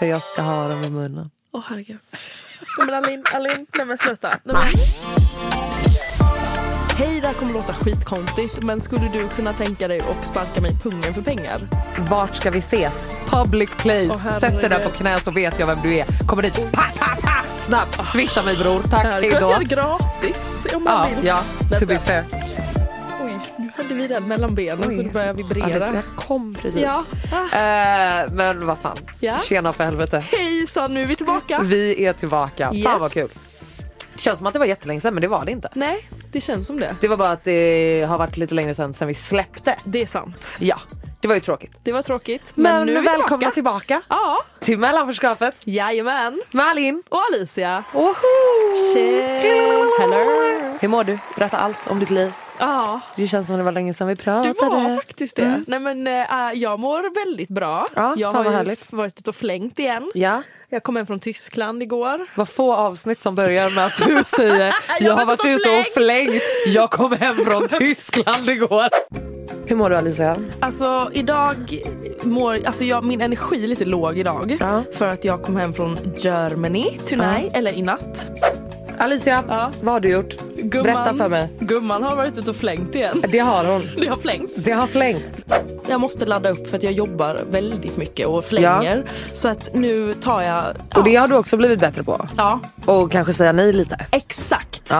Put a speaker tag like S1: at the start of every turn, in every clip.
S1: För jag ska ha dem i munnen.
S2: Åh herregud. Nej men Alin, Alin, nej men sluta. Nej, men... Hej, det här kommer låta skitkonstigt men skulle du kunna tänka dig att sparka mig i pungen för pengar?
S1: Vart ska vi ses? Public place.
S2: Åh,
S1: Sätt dig där på knä så vet jag vem du är. Kommer dit. Pa, pa, pa. Snabbt. Swisha mig bror. Tack.
S2: Det
S1: Hej
S2: kan jag
S1: då.
S2: göra gratis om man
S1: Ja,
S2: vill.
S1: ja, to be fair.
S2: Oj, hade vi den mellan benen så det börjar vibrera.
S1: Alice, jag kom precis.
S2: Ja. Ah.
S1: Eh, men vad fan.
S2: Ja.
S1: Tjena för helvete.
S2: Hejsan, nu är vi tillbaka.
S1: Vi är tillbaka. Fan
S2: Yes.
S1: vad kul. Känns som att det var jättelänge sedan men det var det inte.
S2: Nej, det känns som det.
S1: Det var bara att det har varit lite längre sedan sen vi släppte.
S2: Det är sant.
S1: Ja, det var ju tråkigt.
S2: Det var tråkigt. Men,
S1: Men,
S2: nu är vi
S1: välkomna
S2: tillbaka. Ja,
S1: till mellanförskapet.
S2: jajamän.
S1: Malin.
S2: Och Alicia.
S1: Woho!
S2: Hello.
S1: Hur mår du? Berätta allt om ditt liv.
S2: Ja,
S1: Det känns som det var länge sedan vi
S2: det
S1: pratade.
S2: var faktiskt det. Nej, men, äh, jag mår väldigt bra.
S1: Ja,
S2: jag har
S1: härligt.
S2: varit ute och flängt igen.
S1: Ja,
S2: Jag kom hem från Tyskland igår.
S1: vad få avsnitt som börjar med att du säger jag har varit ute och flängt. Jag kom hem från Tyskland igår. Hur mår du Alicia?
S2: Alltså idag mår, alltså jag, min energi är lite låg idag.
S1: Ja.
S2: För att jag kom hem från Germany tonight, eller i natt.
S1: Alicia,
S2: Ja.
S1: vad har du gjort?
S2: Gumman,
S1: Berätta för mig.
S2: Gumman har varit ute och flängt igen.
S1: Det har hon.
S2: Det har flängt.
S1: Det har flängt.
S2: Jag måste ladda upp för att jag jobbar väldigt mycket och flänger. Så att nu tar jag... Ja,
S1: Och det har du också blivit bättre på.
S2: ja
S1: Och kanske säga nej lite.
S2: exakt.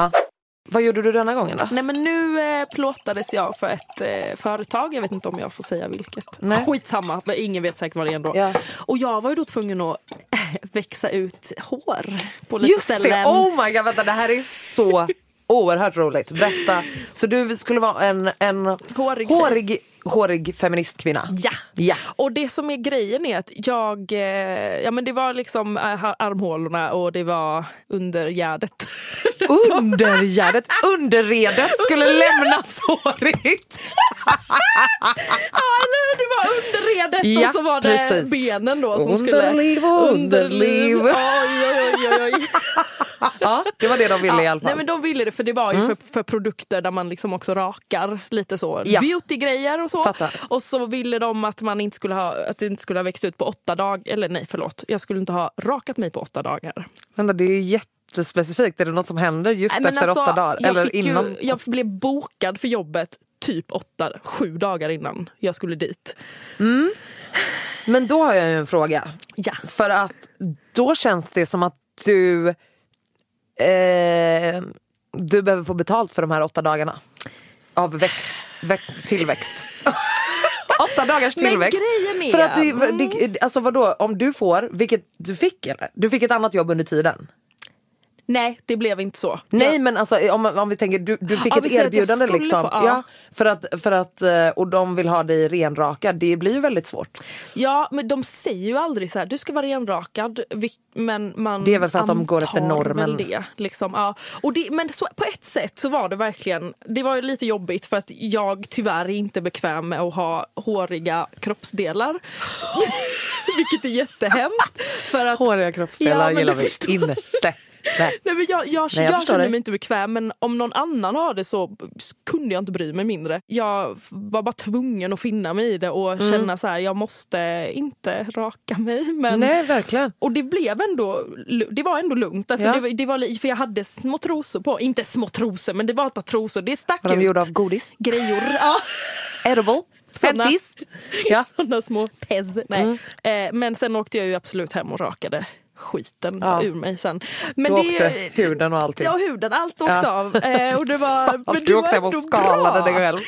S1: Vad gjorde du denna gången då?
S2: Nej men nu eh, plåtades jag för ett eh, företag. Jag vet inte om jag får säga vilket.
S1: Nej.
S2: Skitsamma, men ingen vet säkert vad det är ändå.
S1: Ja.
S2: Och jag var ju då tvungen att växa ut hår på lite
S1: Just
S2: ställen.
S1: det, oh my god vänta det här är så oerhört roligt. Berätta. Så du skulle vara en, en
S2: Hårig
S1: hårig, hårig feministkvinna?
S2: Ja.
S1: Ja.
S2: Och det som är grejen är att jag, eh, ja men det var liksom eh, armhålorna och det var undergärdet.
S1: Undergärdet, underredet skulle lämnas hårigt.
S2: ja eller hur, det var underredet
S1: Ja,
S2: och så var det
S1: precis.
S2: benen då som
S1: Underliv
S2: skulle...
S1: och underliv.
S2: Oj, oj, oj.
S1: Ja, det var det de ville i alla fall.
S2: Nej men de ville det för det var ju för, för produkter där man liksom också rakar lite så
S1: Ja.
S2: beautygrejer och så.
S1: Fattar.
S2: Och så ville de att man inte skulle ha, att det inte skulle ha växt ut på åtta dagar, eller nej förlåt, jag skulle inte ha rakat mig på åtta dagar.
S1: Vänta, det är jättespecifikt. Är det något som händer just
S2: Nej,
S1: efter
S2: alltså,
S1: åtta dagar? Eller innan?
S2: ju, jag blev bokad för jobbet typ åtta, sju dagar innan jag skulle dit.
S1: Men då har jag ju en fråga.
S2: Ja.
S1: För att då känns det som att du eh, du behöver få betalt för de här åtta dagarna. Av växt, vä- tillväxt. åtta dagars
S2: Men
S1: tillväxt.
S2: grejen är-
S1: För att det,
S2: Mm.
S1: det, alltså vadå, om du får, vilket du fick eller? Du fick ett annat jobb under tiden?
S2: Nej, det blev inte så.
S1: Nej
S2: Jag,
S1: men alltså om, om vi tänker, du, du fick
S2: Ja,
S1: ett erbjudande liksom.
S2: få- ja.
S1: ja, för att, för att, eh, och de vill ha dig renrakad, det blir ju väldigt svårt.
S2: ja, men de säger ju aldrig så här, du ska vara renrakad. Men man
S1: Det är väl för att de går efter normen.
S2: Det, liksom, ja. och det, men så, på ett sätt så var det verkligen, det var lite jobbigt för att jag tyvärr är inte bekväm med att ha håriga kroppsdelar. Vilket är jättehemskt. För att,
S1: Håriga kroppsdelar
S2: Ja,
S1: gillar vi inte. Nej.
S2: Nej, men jag jag,
S1: Nej, jag
S2: jag, känner mig inte bekväm men om någon annan har det så kunde jag inte bry mig mindre. Jag var bara tvungen att finna mig i det och
S1: Mm.
S2: känna så här, jag måste inte raka mig. Men,
S1: Nej, verkligen.
S2: Och det blev ändå, det var ändå lugnt. Alltså
S1: Ja.
S2: det, det var, för jag hade små trosor på, inte små trosor men det var ett par trosor. Det stack
S1: Var de
S2: ut.
S1: gjorda av godis?
S2: Grejor. Ja.
S1: Edible?
S2: Såna.
S1: Ja.
S2: Såna små pez. Nej.
S1: Mm.
S2: Eh, men sen åkte jag ju absolut hem och rakade skiten
S1: Ja.
S2: ur mig sen. Men
S1: Då
S2: det,
S1: åkte huden och allting.
S2: Ja, huden. Allt åkte
S1: Ja.
S2: av. Eh, och det var, men
S1: du åkte hem och skalade dig själv.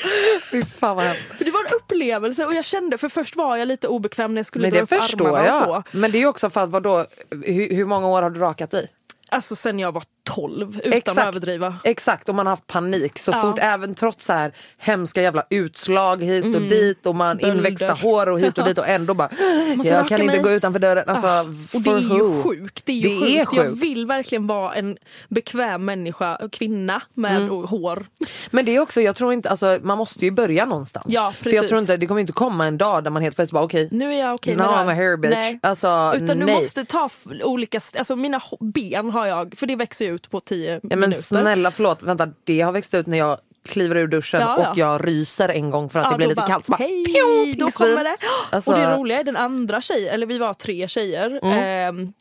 S1: Fy fan vad hemskt.
S2: Det var en upplevelse och jag kände, för först var jag lite obekväm när jag skulle
S1: Men
S2: dra upp armarna
S1: jag.
S2: och så.
S1: Men det är också för att vadå, hur, hur många år har du rakat dig?
S2: Alltså sen jag var 12 utan att överdriva.
S1: Exakt, och man har haft panik så
S2: Ja.
S1: fort, även trots så här hemska jävla utslag hit och
S2: Mm.
S1: dit och man
S2: Bölder.
S1: inväxta hår och hit och dit och ändå bara jag kan inte
S2: mig."
S1: gå utanför dörren. Alltså,
S2: Ja. Och det är ju sjukt. Det är, ju
S1: Det är
S2: sjukt. Jag
S1: sjukt.
S2: vill verkligen vara en bekväm människa, kvinna med
S1: Mm.
S2: hår.
S1: Men det är också, jag tror inte, alltså, man måste ju börja någonstans.
S2: Ja,
S1: För jag
S2: precis.
S1: tror inte, det kommer inte komma en dag där man helt plötsligt bara okej,
S2: Nu är jag okej
S1: now
S2: med
S1: I'm
S2: det.
S1: a hair bitch.
S2: Nej.
S1: Alltså,
S2: Utan du
S1: nej.
S2: måste ta olika, alltså mina ben har jag, för det växer ju ut på 10
S1: Ja, men
S2: minuter.
S1: snälla förlåt, vänta det har växt ut när jag kliver ur duschen
S2: Ja, ja.
S1: och jag ryser en gång för att
S2: Ja,
S1: det blir lite
S2: bara,
S1: kallt. Så bara,
S2: Hej,
S1: pjo,
S2: då kommer det.
S1: Alltså-
S2: Och det roliga är den andra tjejen, eller vi var tre tjejer.
S1: Mm.
S2: ehm,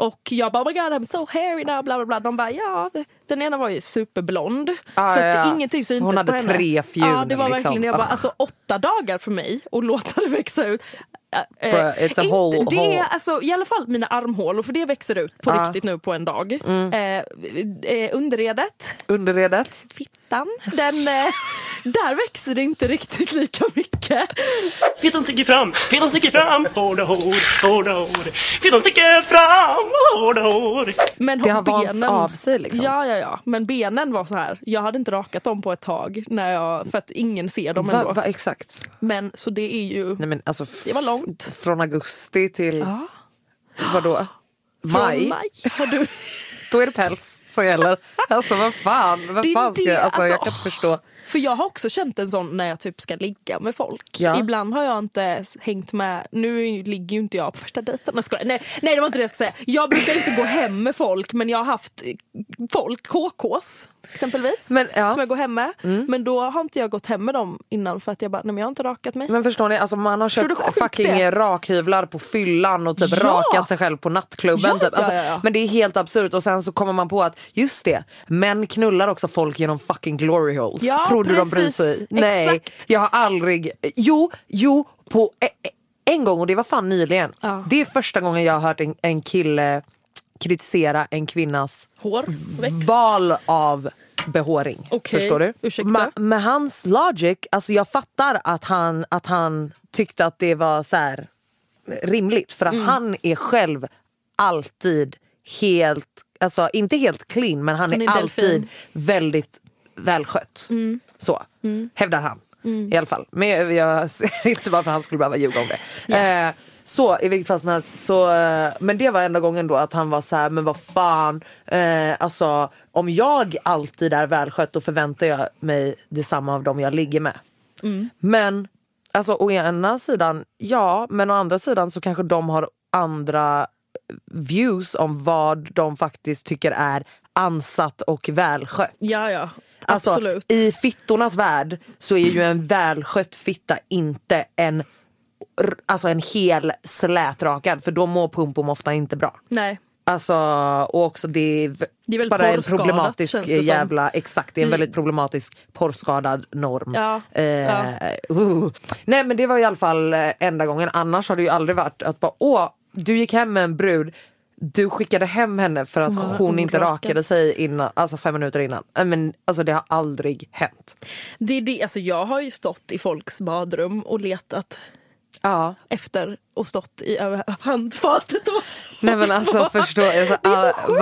S2: och jag bara, oh my god I'm so hairy now, bla bla bla. De bara, ja. Den ena var ju superblond.
S1: Ah,
S2: så
S1: ja,
S2: ingenting syntes
S1: Hon hade
S2: på henne.
S1: tre fjun,
S2: Ja, det var
S1: liksom.
S2: verkligen, jag bara,
S1: Ah.
S2: alltså åtta dagar för mig att låta det växa ut. Eh,
S1: Bruh, it's a
S2: inte-
S1: whole-
S2: det alltså, i alla fall mina armhålor, för det växer ut på.
S1: Mm.
S2: riktigt nu på en dag. Eh, eh, underredet,
S1: Underredet.
S2: Fittan, den, eh, där växer det inte riktigt lika mycket.
S3: Fittan sticker fram, fittan sticker fram, hårda hår, hårda hår. Fittan sticker fram, hårda hår.
S2: Men
S1: Det har
S2: benen,
S1: vants av sig, liksom.
S2: Ja, ja, ja. Men benen var så här. Jag hade inte rakat dem på ett tag när jag, för att ingen ser dem
S1: Va,
S2: ändå.
S1: va, exakt.
S2: Men så det är ju...
S1: Nej, men alltså,
S2: Det var långt.
S1: Från augusti till
S2: Ja.
S1: vadå? Maj?
S2: maj har du...
S1: Då är det päls som gäller. Alltså vad fan, vad fan ska jag, alltså, jag
S2: alltså,
S1: kan inte förstå.
S2: För jag har också känt en sån när jag typ ska ligga med folk.
S1: Ja.
S2: Ibland har jag inte hängt med, nu ligger ju inte jag på första dejten. Nej, nej det var inte det jag skulle säga. Jag brukar inte gå hem med folk men jag har haft folk, KKs exempelvis,
S1: Men, ja. Mm.
S2: som jag går hem med. Men då har inte jag gått hem med dem innan för att jag bara, nej men jag har inte rakat mig.
S1: Men förstår ni, alltså man har köpt fucking
S2: det?
S1: rakhyvlar på fyllan och typ
S2: Ja!
S1: rakat sig själv på nattklubben.
S2: Ja,
S1: typ. Alltså. Men det är helt absurt och sen så kommer man på att just det, män knullar också folk genom fucking glory holes.
S2: Ja,
S1: Tror du de bryr sig? Nej,
S2: Exakt.
S1: jag har aldrig, jo, jo, på e- e- en gång och det var fan nyligen. Det är första gången jag har hört en, en kille kritisera en kvinnas
S2: Hårväxt.
S1: val av behåring.
S2: Okej,
S1: Förstår du?
S2: ursäkta.
S1: Ma- med hans logic, alltså jag fattar att han, att han tyckte att det var så här rimligt för att
S2: Mm.
S1: han är själv alltid helt, alltså inte helt clean men han,
S2: Han
S1: är,
S2: är delfin.
S1: alltid väldigt välskött.
S2: Mm.
S1: Så hävdar han i alla fall. Men jag, jag ser inte varför han skulle behöva ljuga om det. Eh, så i vilket fall som helst, så, eh, men det var enda gången då att han var så här, men vad fan, eh, alltså om jag alltid är välskött då förväntar jag mig detsamma av dem jag ligger med. Men alltså å ena sidan, ja, men å andra sidan så kanske de har andra views om vad de faktiskt tycker är ansatt och välskött.
S2: Ja, ja.
S1: Alltså,
S2: Absolut.
S1: I fittornas värld så är ju en välskött fitta inte en, alltså en hel slätrakad för då mår pumpum ofta inte bra.
S2: Nej.
S1: Alltså, och också det är,
S2: Det är
S1: bara en problematisk
S2: det som.
S1: jävla, exakt det är en väldigt problematisk porrskadad norm.
S2: Ja,
S1: Eh,
S2: ja.
S1: uh. Nej men det var i alla fall eh, enda gången, annars har det ju aldrig varit att bara åh, du gick hem med en brud du skickade hem henne för att
S2: var
S1: hon inte
S2: orakad.
S1: rakade sig innan, alltså fem minuter innan. Nej, Men, alltså, det har aldrig hänt.
S2: Det är det, alltså jag har ju stått i folks badrum och letat
S1: Ja.
S2: efter och stått i över handfatet. Och
S1: Nej men alltså förstå. Alltså,
S2: Det är så
S1: ah,
S2: sjukt!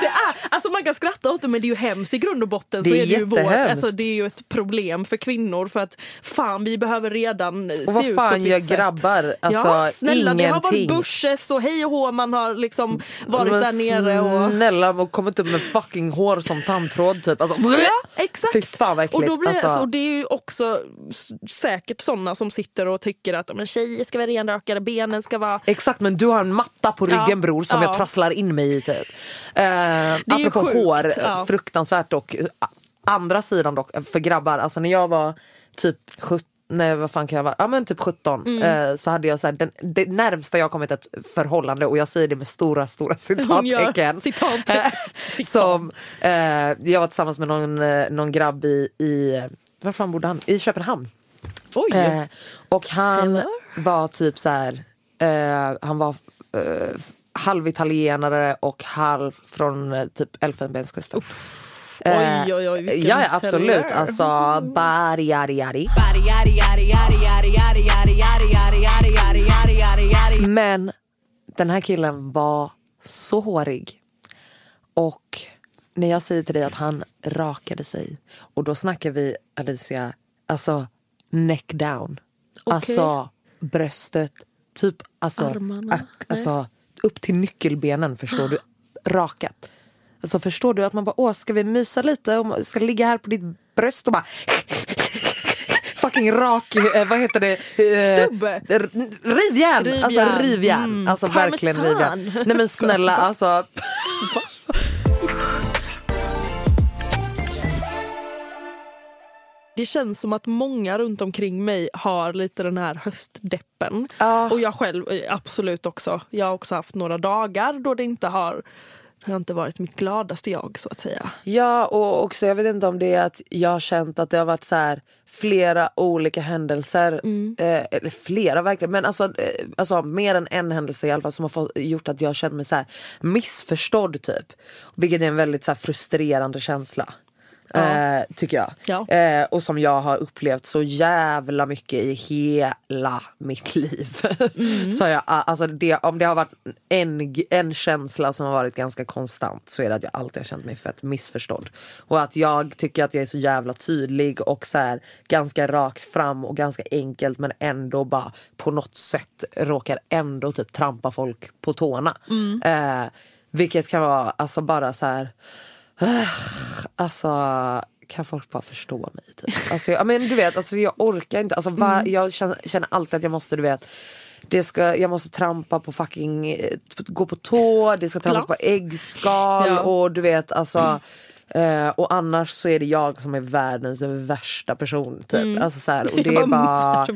S2: Det är, alltså man kan skratta åt det men det är ju hemskt i grund och botten.
S1: Det
S2: så
S1: är
S2: är det, ju vår, alltså det är ju ett problem för kvinnor för att fan vi behöver redan se
S1: Och vad
S2: ut på
S1: fan
S2: ett
S1: gör
S2: visst sätt.
S1: grabbar? Alltså
S2: ja, snälla det har varit
S1: ingenting.
S2: bushes och hej och hå man har liksom varit
S1: Men
S2: där nere och...
S1: Snälla och kommit upp med fucking hår som tandtråd typ. Alltså,
S2: Ja, exakt.
S1: Fy fan vad äckligt.
S2: Och, då blir,
S1: Alltså-
S2: alltså, och det är ju också säkert såna som sitter och tycker att men, tjejer ska vara renrakade, benen ska vara...
S1: Exakt men du har en matta på ryggen
S2: Ja,
S1: bror som
S2: ja.
S1: jag trasslar in mig i typ.
S2: Ju
S1: apropå
S2: sjukt,
S1: hår,
S2: ja.
S1: fruktansvärt dock. Andra sidan dock, för grabbar, alltså när jag var typ 17 Nej vad fan kan jag vara? Ja men typ 17
S2: Mm.
S1: eh, så hade jag så här, den, det närmsta jag kommit ett förhållande och jag säger det med stora stora citattecken. Eh, Som, eh, jag var tillsammans med någon, eh, någon grabb i, i, var fan bodde han? I Köpenhamn.
S2: Oj!
S1: Eh, och han
S2: Hello?
S1: Var typ så här, eh, han var eh, halvitalienare och halv från eh, typ Elfenbenskusten. Eh,
S2: Oj, oj, oj, vilken
S1: Ja, ja absolut.
S2: helver.
S1: Alltså, bari, yari, yari. Men den här killen var så hårig. Och när jag säger till dig att han rakade sig. Och då snackar vi Alicia, alltså neck down. Alltså bröstet, typ alltså,
S2: Armarna?
S1: ak- alltså upp till nyckelbenen förstår du. Rakat. Alltså förstår du att man bara, åh ska vi mysa lite och ska ligga här på ditt bröst och bara fucking rak, eh, vad heter det? Eh,
S2: Stubbe.
S1: Rivjärn! Alltså rivjärn.
S2: Mm.
S1: Alltså verkligen
S2: Parmesan.
S1: rivjärn. Nej men snälla alltså.
S2: Det känns som att många runt omkring mig har lite den här höstdeppen.
S1: Ja.
S2: Och jag själv absolut också. Jag har också haft några dagar då det inte har, det har inte varit mitt gladaste jag så att säga.
S1: Ja och också jag vet inte om det är att jag har känt att det har varit så här flera olika händelser. Eh, eller flera verkligen men alltså, eh, alltså mer än en händelse i alla fall som har fått, gjort att jag känner mig så här missförstådd typ. Vilket är en väldigt så här, frustrerande känsla. Eh, tycker jag.
S2: Ja.
S1: Eh, och som jag har upplevt så jävla mycket i hela mitt liv. så har jag, alltså det, om det har varit en, en känsla som har varit ganska konstant så är det att jag alltid har känt mig fett missförstådd. Och att jag tycker att jag är så jävla tydlig och så här, ganska rakt fram och ganska enkelt men ändå bara på något sätt råkar ändå typ trampa folk på tårna. Eh, vilket kan vara alltså bara så här Alltså kan folk bara förstå mig? Typ? Alltså, jag, men du vet, alltså, jag orkar inte. Alltså, va, Jag känner, känner alltid att jag måste, du vet det ska, jag måste trampa på fucking, eh, gå på tå, det ska trampas på äggskal
S2: Ja.
S1: och du vet alltså eh, och annars så är det jag som är världens värsta person typ. Alltså, så här, och det är bara...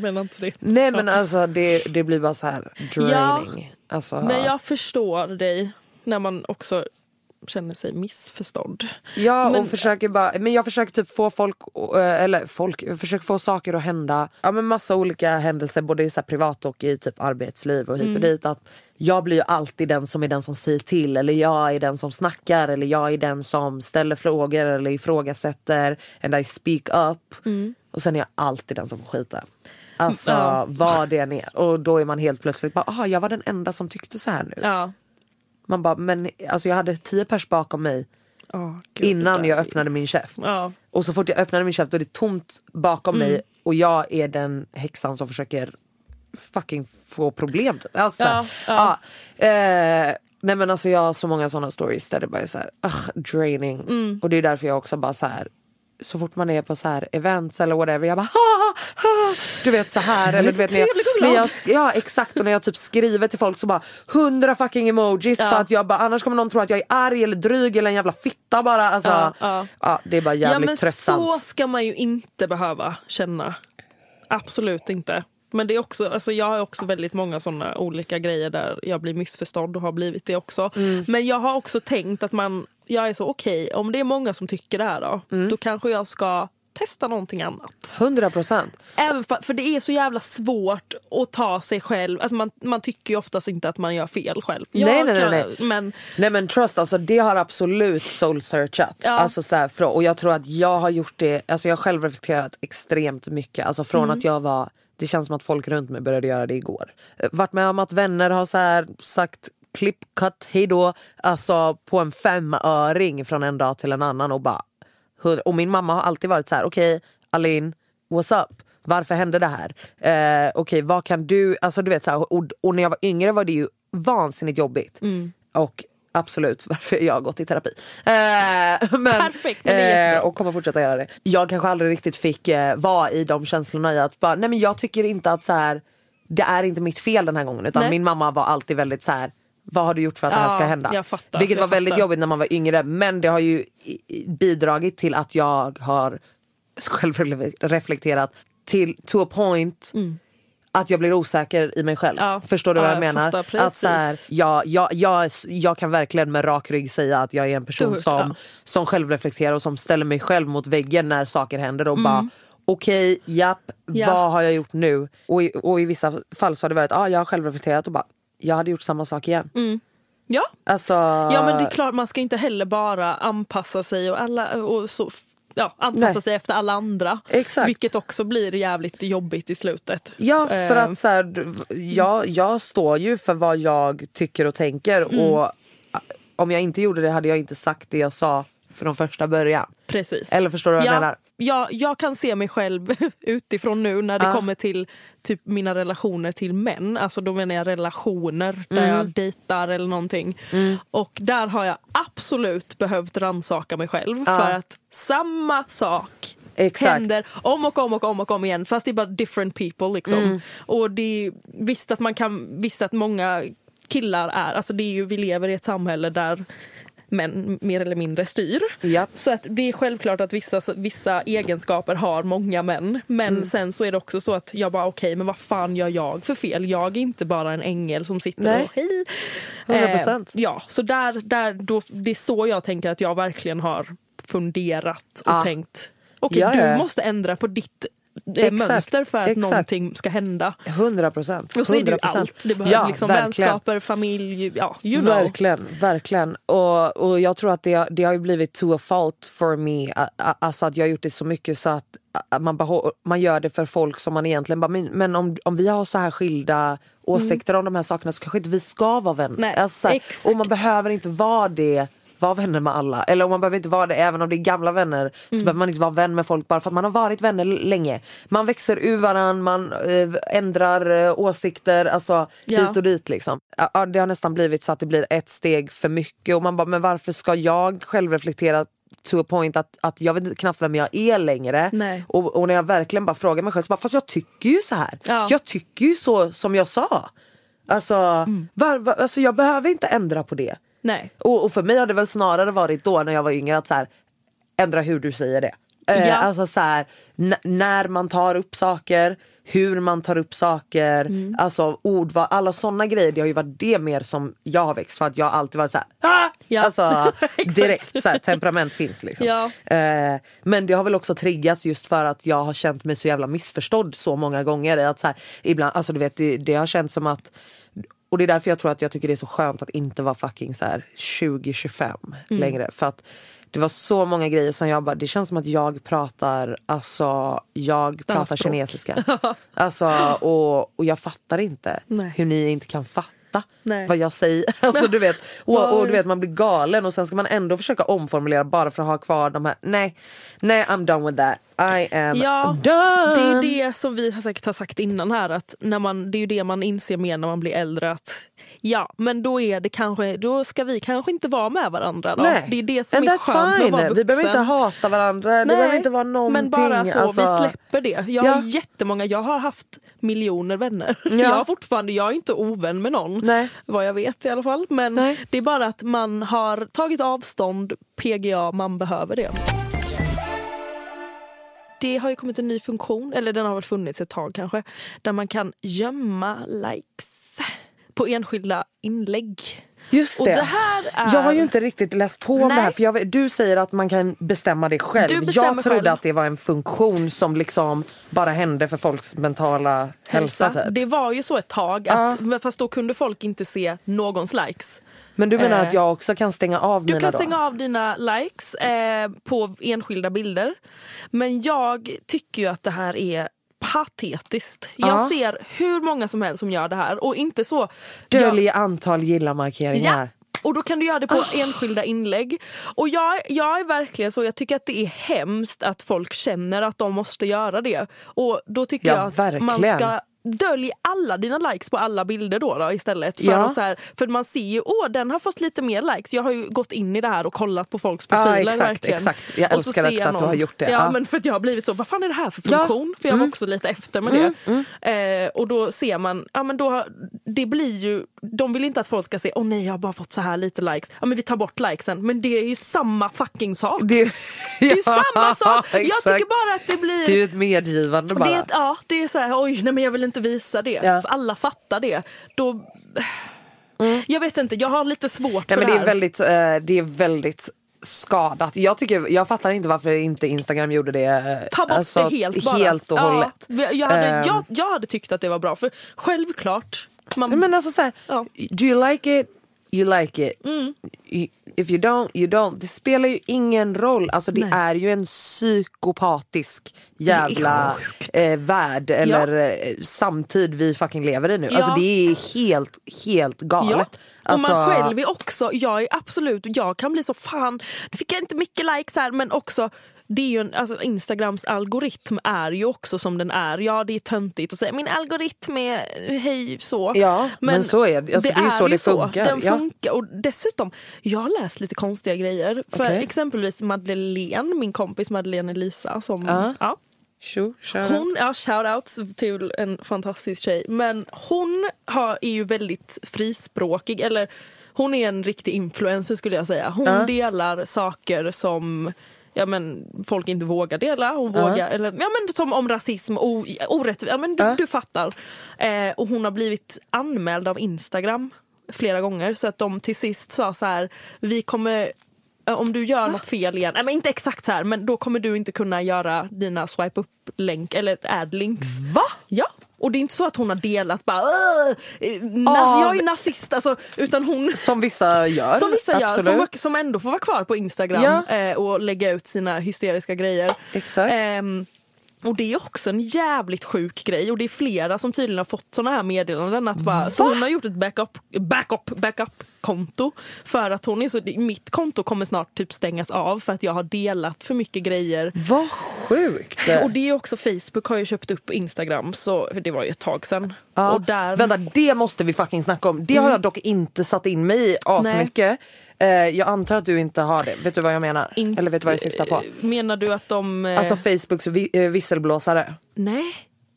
S2: det.
S1: Nej men alltså det, det blir bara så här draining. Alltså,
S2: Men jag förstår dig när man också känner sig missförstådd.
S1: Ja
S2: Men-
S1: och försöker bara, men jag försöker typ få folk, eh, eller folk, jag försöker få saker att hända. Ja men massa olika händelser både i så privat och i typ arbetsliv och hit och
S2: Mm.
S1: dit. Att jag blir ju alltid den som är den som säger till eller jag är den som snackar eller jag är den som ställer frågor eller ifrågasätter and I speak up.
S2: Mm.
S1: Och sen är jag alltid den som får skita. Alltså
S2: Ja.
S1: vad det än är. Och då är man helt plötsligt bara, aha jag var den enda som tyckte så här nu.
S2: Ja.
S1: Man bara, men alltså jag hade tio pers bakom mig
S2: Oh, Gud,
S1: innan jag öppnade min käft.
S2: Ja.
S1: Och så fort jag öppnade min käft då är det tomt bakom
S2: Mm.
S1: mig och jag är den häxan som försöker fucking få problem. Alltså,
S2: Ja,
S1: ja.
S2: ja.
S1: eh, nej men alltså jag har så många sådana stories där det bara är så här, ugh, draining.
S2: Mm.
S1: Och det är därför jag också bara så här så fort man är på så här events eller whatever, jag bara ha, ha, Du vet så här. eller du vet, när jag, när jag, ja exakt och när jag typ skriver till folk så bara hundra fucking emojis
S2: Ja.
S1: för att jag bara annars kommer någon tro att jag är arg eller dryg eller en jävla fitta bara. Alltså,
S2: Ja,
S1: ja,
S2: ja.
S1: det är bara
S2: Ja
S1: jävligt
S2: men
S1: tröttsamt.
S2: så ska man ju inte behöva känna. Absolut inte. Men det är också, alltså jag har också väldigt många såna olika grejer där jag blir missförstådd och har blivit det också.
S1: Mm.
S2: Men jag har också tänkt att man, jag är så okej, om det är många som tycker det här då,
S1: Mm.
S2: då kanske jag ska testa någonting annat.
S1: 100 procent.
S2: För, för det är så jävla svårt att ta sig själv, alltså man, man tycker ju oftast inte att man gör fel själv.
S1: Nej,
S2: Jag
S1: nej, nej,
S2: kan-
S1: nej.
S2: Men
S1: Nej men trust, alltså, det har absolut soul searchat.
S2: Ja.
S1: Alltså, så här, frå- och jag tror att jag har gjort det, alltså, jag har själv reflekterat extremt mycket. Alltså, från
S2: Mm.
S1: att jag var, det känns som att folk runt mig började göra det igår. Eh, Varit med om att vänner har så sagt klipp, cut, hejdå. Alltså på en femöring från en dag till en annan och bara och min mamma har alltid varit så här: okej Alin, what's up? Varför hände det här? Eh, okej vad kan du, alltså du vet så här, och, och när jag var yngre var det ju vansinnigt jobbigt. Och absolut varför jag har gått i terapi. Eh, men,
S2: Perfekt, jättebra.
S1: och kommer fortsätta göra det. Jag kanske aldrig riktigt fick eh, vara i de känslorna i att bara, nej men jag tycker inte att så här det är inte mitt fel den här gången. Utan
S2: Nej.
S1: min mamma var alltid väldigt så här. Vad har du gjort för att det här
S2: Ja,
S1: ska hända?
S2: fattar,
S1: Vilket var väldigt
S2: fattar.
S1: jobbigt när man var yngre. Men det har ju bidragit till att jag har självreflekterat till to a point att jag blir osäker i mig själv.
S2: Mm. Ja.
S1: Förstår du
S2: Ja,
S1: vad jag,
S2: jag
S1: menar?
S2: fattar
S1: Att så här, jag, jag, jag, jag kan verkligen med rak rygg säga att jag är en person
S2: Du-
S1: som,
S2: ja.
S1: som självreflekterar och som ställer mig själv mot väggen när saker händer och bara okej, japp,
S2: Mm. Ja.
S1: vad har jag gjort nu? Och i, och i vissa fall så har det varit, ah, jag har självreflekterat och bara, jag hade gjort samma sak igen.
S2: Ja.
S1: Alltså,
S2: ja men det är klart man ska inte heller bara anpassa sig och, alla, och så, ja, anpassa
S1: Nej.
S2: sig efter alla andra.
S1: Exakt.
S2: Vilket också blir jävligt jobbigt i slutet.
S1: Ja, för
S2: Eh,
S1: att så här, jag, jag står ju för vad jag tycker och tänker
S2: Mm.
S1: och ah, om jag inte gjorde det hade jag inte sagt det jag sa från första början.
S2: Precis.
S1: Eller förstår du vad jag
S2: ja,
S1: menar?
S2: Ja, jag kan se mig själv utifrån nu när det
S1: Ja.
S2: kommer till typ mina relationer till män. Alltså då menar jag relationer där
S1: Mm.
S2: jag dejtar eller någonting. Och där har jag absolut behövt rannsaka mig själv för att samma sak
S1: Exakt.
S2: händer om och om och om och om igen fast det är bara different people liksom.
S1: Mm.
S2: Och det är, visst att man kan, visst att många killar är, alltså det är ju, vi lever i ett samhälle där män mer eller mindre styr.
S1: Japp.
S2: Så att det är självklart att vissa, vissa egenskaper har många män. Men
S1: Mm.
S2: sen så är det också så att jag bara okej men vad fan gör jag för fel? Jag är inte bara en ängel som sitter
S1: Nej.
S2: och hej.
S1: 100%.
S2: ja, så där, där, då, det är så jag tänker att jag verkligen har funderat och
S1: Ja.
S2: tänkt okej
S1: Ja, ja.
S2: du måste ändra på ditt eh,
S1: Exakt,
S2: mönster för att
S1: exakt.
S2: någonting ska hända.
S1: 100 procent.
S2: Och så är det ju allt. Det behöver liksom vänskaper, familj, ja you know.
S1: Verkligen, verkligen. Och, och jag tror att det, det har ju blivit to a fault for me. Alltså att jag har gjort det så mycket så att man, man gör det för folk som man egentligen bara, men, om, om vi har så här skilda åsikter om de här sakerna så kanske inte vi ska vara vänner.
S2: Nej,
S1: alltså, och man behöver inte vara det vara vänner med alla. Eller om man behöver inte vara det även om det är gamla vänner så
S2: Mm.
S1: behöver man inte vara vän med folk bara för att man har varit vänner länge. Man växer ur varandra, man eh, ändrar eh, åsikter, alltså
S2: Ja.
S1: hit och dit liksom. Ja, det har nästan blivit så att det blir ett steg för mycket och man bara, men varför ska jag själv reflektera to a point att, att jag vet knappt vem jag är längre. Och, och när jag verkligen bara frågar mig själv så bara, fast jag tycker ju så här.
S2: Ja.
S1: Jag tycker ju så som jag sa. Alltså,
S2: Mm.
S1: var, var, alltså jag behöver inte ändra på det.
S2: Nej.
S1: Och, och för mig har det väl snarare varit då när jag var yngre att så här, ändra hur du säger det. Eh,
S2: Ja.
S1: Alltså så här, när man tar upp saker, hur man tar upp saker,
S2: Mm.
S1: alltså ordval, alla sådana grejer. Det har ju varit det mer som jag har växt för att jag har alltid varit så här, ah!
S2: Ja.
S1: alltså direkt så här, temperament finns liksom.
S2: Ja.
S1: Eh, men det har väl också triggats just för att jag har känt mig så jävla missförstådd så många gånger. Att så här, ibland, alltså du vet, det, det har känts som att och det är därför jag tror att jag tycker det är så skönt att inte vara fucking så här 2025
S2: Mm.
S1: längre. För att det var så många grejer som jag bara, det känns som att jag pratar, alltså jag pratar
S2: språk.
S1: kinesiska. alltså, och, och jag fattar inte
S2: Nej.
S1: hur ni inte kan fatta
S2: Nej.
S1: vad jag säger. Alltså, du vet, och, och du vet man blir galen och sen ska man ändå försöka omformulera bara för att ha kvar de här, nej, nej I'm done with that. I am
S2: Ja,
S1: done.
S2: det är det som vi har säkert har sagt innan här. Att när man, det är ju det man inser mer när man blir äldre. Att ja, men då är det kanske, då ska vi kanske inte vara med varandra. Då.
S1: Nej.
S2: Det är det som
S1: And
S2: är skönt med att
S1: fine.
S2: vara vuxen.
S1: Vi behöver inte hata varandra, det behöver inte vara någonting.
S2: Men bara så,
S1: alltså,
S2: vi släpper det. Jag
S1: Ja.
S2: har jättemånga, jag har haft miljoner vänner.
S1: Ja.
S2: Jag har fortfarande, jag är inte ovän med någon.
S1: Nej.
S2: Vad jag vet i alla fall. Men
S1: Nej.
S2: det är bara att man har tagit avstånd, PGA, man behöver det. Det har ju kommit en ny funktion, eller den har väl funnits ett tag kanske, där man kan gömma likes på enskilda inlägg.
S1: Just det.
S2: det är...
S1: Jag har ju inte riktigt läst på om
S2: Nej.
S1: det här för jag, du säger att man kan bestämma det själv.
S2: Du
S1: jag trodde
S2: själv.
S1: att det var en funktion som liksom bara hände för folks mentala hälsa.
S2: hälsa.
S1: typ.
S2: Det var ju så ett tag, att, men fast då kunde folk inte se någons likes.
S1: Men du menar
S2: Eh,
S1: att jag också kan stänga av
S2: Du
S1: mina
S2: kan
S1: då?
S2: stänga av dina likes eh, på enskilda bilder. Men jag tycker ju att det här är patetiskt. Jag
S1: Ja.
S2: ser hur många som helst som gör det här och inte så...
S1: Dölj antal gilla-markeringar.
S2: Ja, och då kan du göra det på enskilda inlägg. Och jag, jag är verkligen så, jag tycker att det är hemskt att folk känner att de måste göra det. Och då tycker
S1: Ja,
S2: jag att man
S1: verkligen.
S2: ska dölj alla dina likes på alla bilder då, då istället. För,
S1: Ja.
S2: att så här, för man ser ju, åh den har fått lite mer likes. Jag har ju gått in i det här och kollat på folks
S1: Ja,
S2: profiler.
S1: exakt,
S2: verkligen.
S1: exakt. Jag älskar också
S2: jag
S1: att du har gjort det.
S2: Ja,
S1: Ja.
S2: men för att jag har blivit så, vad fan är det här för
S1: Ja.
S2: funktion? För jag var också lite efter med det. Eh, och då ser man, ja men då, det blir ju, de vill inte att folk ska se, åh nej jag har bara fått så här lite likes. Ja men vi tar bort likesen. Men det är ju samma fucking sak.
S1: Det,
S2: Det är ju samma sak. Jag
S1: exakt.
S2: tycker bara att det blir...
S1: Det är ju ett medgivande bara.
S2: Det ja, det är så här, oj nej men jag vill inte visa det.
S1: Ja.
S2: Alla fattar det. Då... Jag vet inte, jag har lite svårt
S1: Nej,
S2: för
S1: men
S2: det
S1: det, är
S2: här.
S1: väldigt, eh, det är väldigt skadat. Jag, tycker, jag fattar inte varför inte Instagram gjorde det eh,
S2: Ta bort
S1: alltså,
S2: det helt bara.
S1: helt och
S2: Ja,
S1: hållet.
S2: jag, hade,
S1: Ehm.
S2: jag, jag hade tyckt att det var bra, för självklart. Man,
S1: Men alltså så här,
S2: Ja.
S1: do you like it? You like it.
S2: Mm.
S1: You- If you don't, you don't. Det spelar ju ingen roll. Alltså det
S2: Nej.
S1: är ju en psykopatisk jävla eh, värld eller eh, samtid vi fucking lever i nu.
S2: Ja.
S1: Alltså det är helt, helt galet.
S2: Ja. Och
S1: Alltså,
S2: man själv är också, jag är absolut, jag kan bli så fan, nu fick jag inte mycket likes här men också det är ju en, alltså Instagrams algoritm är ju också som den är. Ja det är töntigt att säga min algoritm är hej så.
S1: Ja, men så är det. Alltså, det är ju så det funkar.
S2: Den
S1: Ja.
S2: funkar. Och dessutom, jag har läst lite konstiga grejer. För
S1: Okej.
S2: exempelvis Madeleine, min kompis Madeleine Elisa som
S1: Ja.
S2: ja,
S1: Tjo,
S2: hon, ja, shoutouts till en fantastisk tjej. Men hon har, är ju väldigt frispråkig. Eller hon är en riktig influencer skulle jag säga. Hon
S1: Ja.
S2: delar saker som ja, men, folk inte vågar dela. Hon vågar, eller, ja, men, som om rasism, o, orättvisa. Ja, men du,
S1: Ja.
S2: du fattar. Eh, och hon har blivit anmäld av Instagram flera gånger. Så att de till sist sa så här, vi kommer eh, om du gör något fel igen, nej men inte exakt så här, men då kommer du inte kunna göra dina swipe up-länk eller ad-links.
S1: Va?
S2: Ja. Och det är inte så att hon har delat bara "Åh, eh, nas- jag är nazist, alltså, utan hon
S1: Som vissa gör.
S2: som vissa gör, som, som ändå får vara kvar på Instagram
S1: Ja.
S2: eh, och lägga ut sina hysteriska grejer.
S1: Exakt.
S2: Ehm, och det är också en jävligt sjuk grej och det är flera som tydligen har fått såna här meddelanden. Att bara, så hon har gjort ett backup, backup, backup konto för att hon är så, mitt konto kommer snart typ stängas av för att jag har delat för mycket grejer.
S1: Vad sjukt.
S2: Och det är också Facebook har ju köpt upp Instagram så det var ju ett tag sedan.
S1: Ja.
S2: Och där,
S1: Vänta, det måste vi fucking snacka om. Det har jag dock inte satt in mig i asmycket. Eh, jag antar att du inte har det. Vet du vad jag menar?
S2: inte-
S1: Eller vet du vad jag syftar på?
S2: Menar du att de... eh,
S1: Alltså Facebooks vi, eh, visselblåsare.
S2: Nej.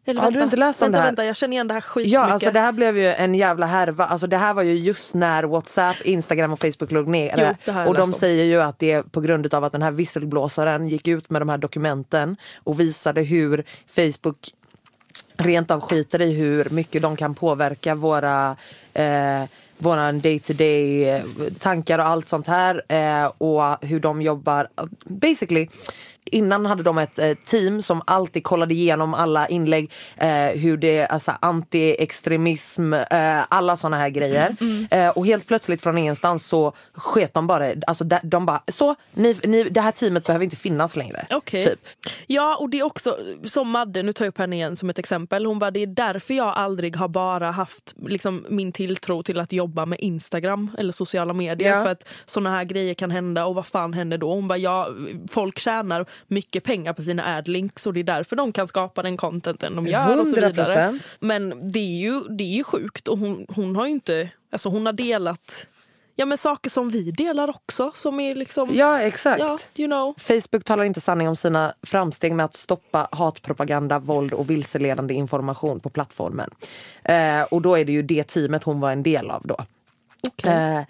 S2: Eller
S1: Har du inte läst om
S2: vänta,
S1: det här?
S2: Vänta, jag känner igen det här skitmycket.
S1: Ja, alltså det här blev ju en jävla härva. Alltså det här var ju just när Whatsapp, Instagram och Facebook låg ner.
S2: Jo,
S1: och de säger ju att det är på grund av att den här visselblåsaren gick ut med de här dokumenten och visade hur Facebook rent av skiter i hur mycket de kan påverka våra eh, våran day to day eh, tankar och allt sånt här eh, och hur de jobbar. Basically, innan hade de ett eh, team som alltid kollade igenom alla inlägg, eh, hur det, alltså anti-extremism, eh, alla såna här grejer. Eh, och helt plötsligt från ingenstans så sket de bara, alltså de, de bara, så, ni, ni, det här teamet behöver inte finnas längre.
S2: Okej.
S1: Typ.
S2: Ja, och det är också som Madde, nu tar jag upp henne igen som ett exempel. Hon bara, det är därför jag aldrig har bara haft liksom, min tilltro till att jobba med Instagram eller sociala medier.
S1: Ja.
S2: För att såna här grejer kan hända och vad fan händer då? Hon bara, ja, folk tjänar mycket pengar på sina adlinks och det är därför de kan skapa den contenten de gör och så vidare.
S1: 100%.
S2: Men det är ju, det är ju sjukt och hon, hon har ju inte, alltså hon har delat Ja men saker som vi delar också som är liksom
S1: Ja, exakt.
S2: Ja, you know.
S1: Facebook talar inte sanning om sina framsteg med att stoppa hatpropaganda, våld och vilseledande information på plattformen. Eh, och då är det ju det teamet hon var en del av då. Eh,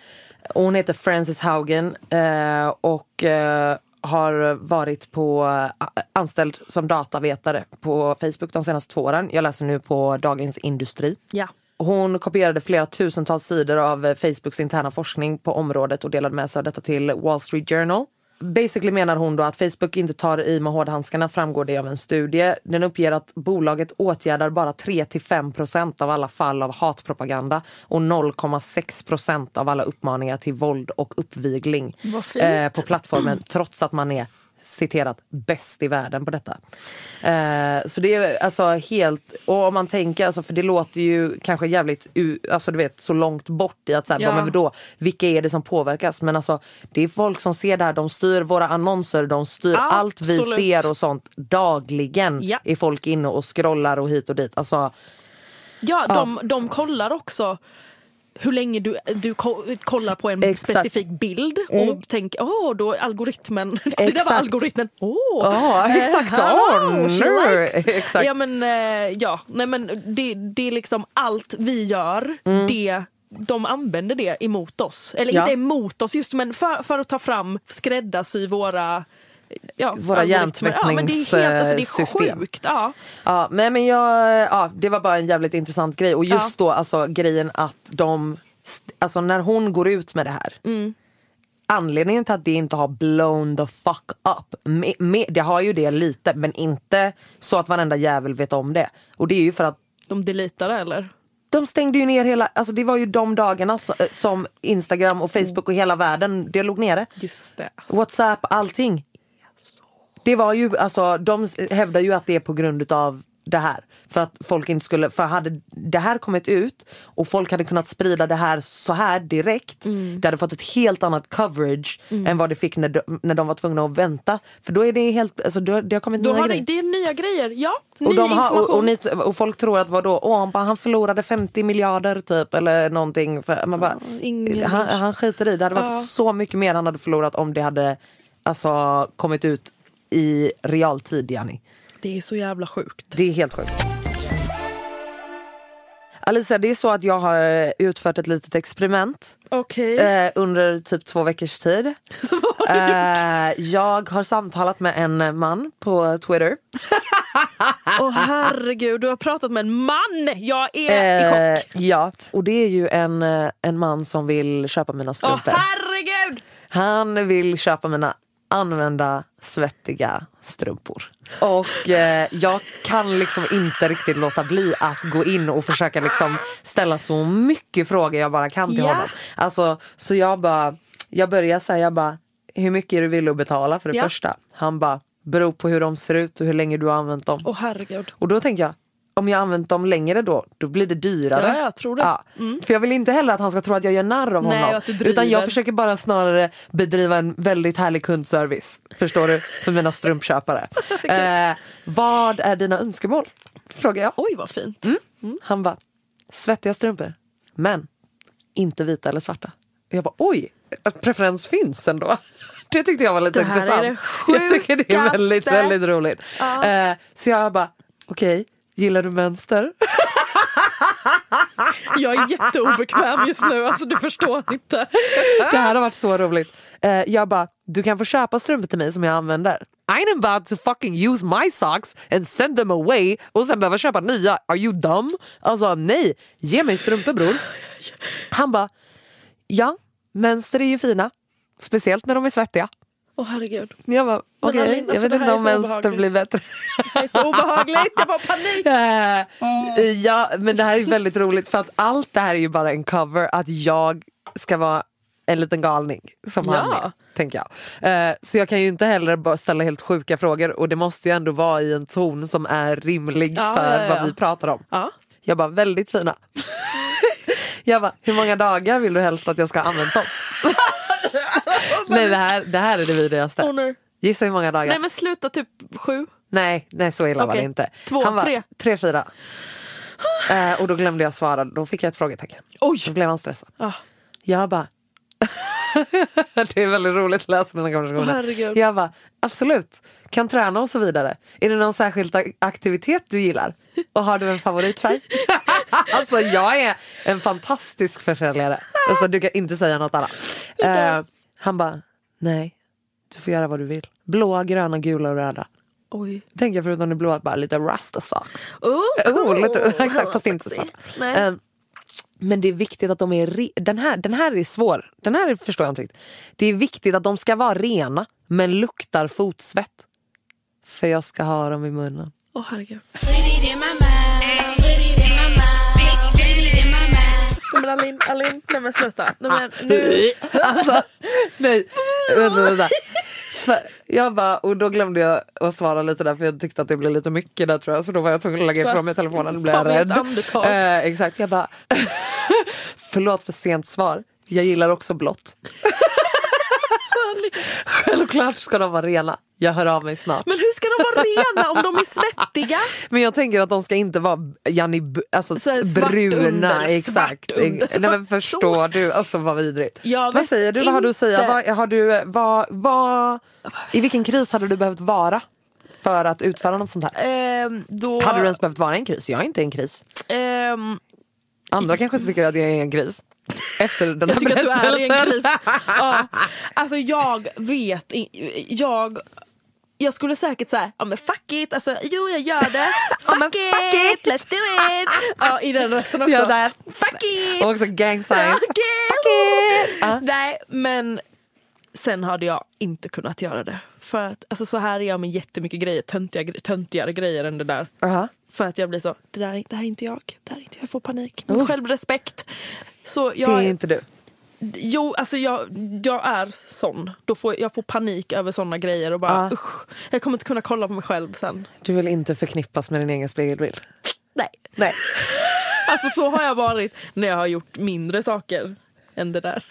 S1: och hon heter Frances Haugen eh, och eh, har varit på, eh, anställd som datavetare på Facebook de senaste två åren. Jag läser nu på Dagens Industri.
S2: Ja.
S1: Hon kopierade flera tusentals sidor av Facebooks interna forskning på området och delade med sig av detta till Wall Street Journal. Basically menar hon då att Facebook inte tar i med hårdhandskarna framgår det av en studie. Den uppger att bolaget åtgärdar bara 3-5% av alla fall av hatpropaganda och 0,6% av alla uppmaningar till våld och uppvigling eh, på plattformen trots att man är citerat bäst i världen på detta. Eh, så det är alltså helt, och om man tänker, alltså, för det låter ju kanske jävligt alltså, du vet, så långt bort i att säga,
S2: Ja.
S1: men då, vilka är det som påverkas? Men alltså, det är folk som ser det här, de styr våra annonser, de styr allt vi
S2: Absolut.
S1: ser och sånt dagligen.
S2: Ja.
S1: Är folk inne och scrollar och hit och dit. Alltså,
S2: Ja, de, de kollar också hur länge du, du ko- kollar på en
S1: Exakt. Mm.
S2: specifik bild och tänker åh, då är algoritmen, det där var
S1: Exakt.
S2: algoritmen, åh! Eh,
S1: exakt. Oh. Exakt.
S2: Ja men, eh, ja, nej men det, det är liksom allt vi gör, det de använder det emot oss. Eller
S1: Ja.
S2: inte emot oss just men för, för att ta fram, skräddarsy våra ja,
S1: Våra
S2: algoritmer. Ja, men det är helt alltså, det är
S1: hjärntvättningssystem.
S2: sjukt. Ja.
S1: Ja, men, men jag, ja, det var bara en jävligt intressant grej. Och just då alltså grejen att de, alltså när hon går ut med det här.
S2: Mm.
S1: Anledningen till att det inte har blown the fuck up. Me, me, det har ju det lite men inte så att varenda jävel vet om det. Och det är ju för att
S2: De deletar det eller?
S1: de stängde ju ner hela, alltså det var ju de dagarna eh, som Instagram och Facebook och hela världen, det låg nere.
S2: Just det.
S1: Whatsapp, allting. Det var ju, alltså de hävdar ju att det är på grund av det här. För att folk inte skulle, för hade det här kommit ut och folk hade kunnat sprida det här så här direkt.
S2: Mm.
S1: Det hade fått ett helt annat coverage än vad det fick när de, när de var tvungna att vänta. För då är det helt, alltså då, det har kommit
S2: Då
S1: nya
S2: har det,
S1: grejer.
S2: det är nya grejer, ja. Ny
S1: Och, de har, och, och, ni, och folk tror att vadå, åh, han, bara, han förlorade 50 miljarder typ eller någonting. För, man bara, han, han skiter i, det hade varit
S2: Ja.
S1: så mycket mer han hade förlorat om det hade alltså, kommit ut i realtid Jenny.
S2: Det är så jävla sjukt.
S1: Det är helt sjukt. Alicia, det är så att jag har utfört ett litet experiment
S2: Okej.
S1: eh, under typ två veckors tid. eh, jag har samtalat med en man på Twitter.
S2: Åh herregud, du har pratat med en man! Jag är i
S1: Eh,
S2: chock.
S1: ja, och det är ju en, eh, en man som vill köpa mina
S2: Åh
S1: strumpor.
S2: herregud!
S1: Han vill köpa mina använda svettiga strumpor. Och eh, jag kan liksom inte riktigt låta bli att gå in och försöka liksom ställa så mycket frågor jag bara kan till
S2: Ja.
S1: honom. Alltså, så jag bara, jag börjar säga, jag bara, hur mycket är du villig att betala för det
S2: Ja.
S1: första? Han bara, beror på hur de ser ut och hur länge du har använt dem.
S2: Åh herregud.
S1: Och då tänker jag, om jag använt dem längre då, då blir det dyrare.
S2: Ja, jag tror det. Mm.
S1: För jag vill inte heller att han ska tro att jag gör narr av
S2: Nej,
S1: honom. Utan jag försöker bara snarare bedriva en väldigt härlig kundservice. Förstår du? För mina strumpköpare. eh, vad är dina önskemål? Frågar jag.
S2: Oj vad fint.
S1: Mm. Han bara, svettiga strumpor. Men inte vita eller svarta. Och jag bara, oj, preferens finns ändå. Det tyckte jag var lite
S2: Det här är
S1: intressant.
S2: det
S1: jag tycker det är väldigt,
S2: sjukaste.
S1: väldigt roligt. Eh, så jag bara, okej, gillar du mönster?
S2: Jag är jätteobekväm just nu, alltså du förstår inte.
S1: Det här har varit så roligt. Eh, jag bara, du kan få köpa strumpor till mig som jag använder. I'm about to fucking use my socks and send them away och sen behöva köpa nya. Are you dumb? Alltså nej, ge mig strumpor bror. Han bara, ja, mönster är ju fina. Speciellt när de är svettiga.
S2: Åh herregud.
S1: Jag bara, okej,
S2: alltså,
S1: jag vet
S2: det
S1: inte om mönster
S2: obehagligt.
S1: blir bättre.
S2: Det är så obehagligt, jag får panik.
S1: Eh, Ja, men det här är väldigt roligt för att allt det här är ju bara en cover att jag ska vara en liten galning som han
S2: Ja.
S1: är. Tänker jag. Eh, så jag kan ju inte heller bara ställa helt sjuka frågor och det måste ju ändå vara i en ton som är rimlig
S2: Ja,
S1: för
S2: ja,
S1: vad vi pratar om.
S2: Ja.
S1: Jag bara, väldigt fina. jag bara, hur många dagar vill du helst att jag ska ha använt dem? Nej det här, det här är det vidrigaste.
S2: Åh, nej.
S1: Gissa hur många dagar?
S2: Nej men sluta typ sju.
S1: Nej, nej så illa var det inte.
S2: Två,
S1: han var,
S2: tre.
S1: Tre, fyra. Eh, och då glömde jag svara, då fick jag ett frågetecken.
S2: Oj!
S1: Då blev han stressad.
S2: Ah.
S1: Jag bara... det är väldigt roligt att läsa mina konversationer.
S2: Herregud.
S1: jag bara, absolut, kan träna och så vidare. Är det någon särskild ak- aktivitet du gillar? Och har du en favoritfärg? alltså jag är en fantastisk försäljare. Alltså du kan inte säga något annat. Eh, han bara, nej, du får göra vad du vill. Blåa, gröna, gula och röda.
S2: Oj.
S1: Tänker jag förutom det blåa bara lite rasta socks.
S2: Oh,
S1: Oh, lite,
S2: cool.
S1: exakt, fast inte svarta.
S2: Nej.
S1: Eh, men det är viktigt att de är re- den, här, den här är svår. Den här förstår jag inte riktigt. Det är viktigt att de ska vara rena men luktar fotsvett. För jag ska ha dem i munnen.
S2: Åh herregud. Men Alin, Alin, nej men sluta. Nej, men, nu.
S1: Alltså, nej. Vänta, vänta. Jag bara, och då glömde jag att svara lite där för jag tyckte att det blev lite mycket där tror jag. Så då var jag tvungen att lägga ifrån mig telefonen och blev rädd. Eh, exakt, jag bara, förlåt för sent svar. Jag gillar också blått. Självklart ska de vara rena. Jag hör av mig snart.
S2: Men hur ska de vara rena om de är svettiga?
S1: Men jag tänker att de ska inte vara Janni, alltså
S2: Så
S1: bruna.
S2: under,
S1: exakt.
S2: under,
S1: Nej men förstår du, alltså vad vidrigt.
S2: Jag
S1: vad säger du, vad har du att säga?
S2: inte.
S1: Vad, har du, vad, vad, I vilken kris hade du behövt vara? För att utföra något sånt här?
S2: Ehm, då,
S1: Hade du ens behövt vara i en kris? Jag är inte i en kris.
S2: ehm,
S1: Andra kanske tycker att jag är i en kris. Efter den här
S2: jag tycker att du är i en kris. Ja. Alltså jag vet jag jag skulle säkert säga, ja men fuck it, alltså jo jag gör det. Fuck, it,
S1: fuck it.
S2: let's do it. Ja i den rösten också.
S1: Ja, där.
S2: Fuck it.
S1: Och också gang signs.
S2: It.
S1: Fuck it. Ja.
S2: Nej men sen hade jag inte kunnat göra det. För att alltså, så här är jag med jättemycket grejer, töntiga, töntigare grejer än det där.
S1: Aha.
S2: För att jag blir så, det där är, det här är inte jag. Det här är inte jag, jag får panik. Min självrespekt. Så
S1: Det
S2: jag,
S1: är inte du.
S2: Jo, alltså jag, jag är sån. Då får, jag får panik över såna grejer och bara usch. Jag kommer inte kunna kolla på mig själv sen.
S1: Du vill inte förknippas med din egen spegelbild.
S2: Nej.
S1: Nej.
S2: Alltså så har jag varit när jag har gjort mindre saker än det där.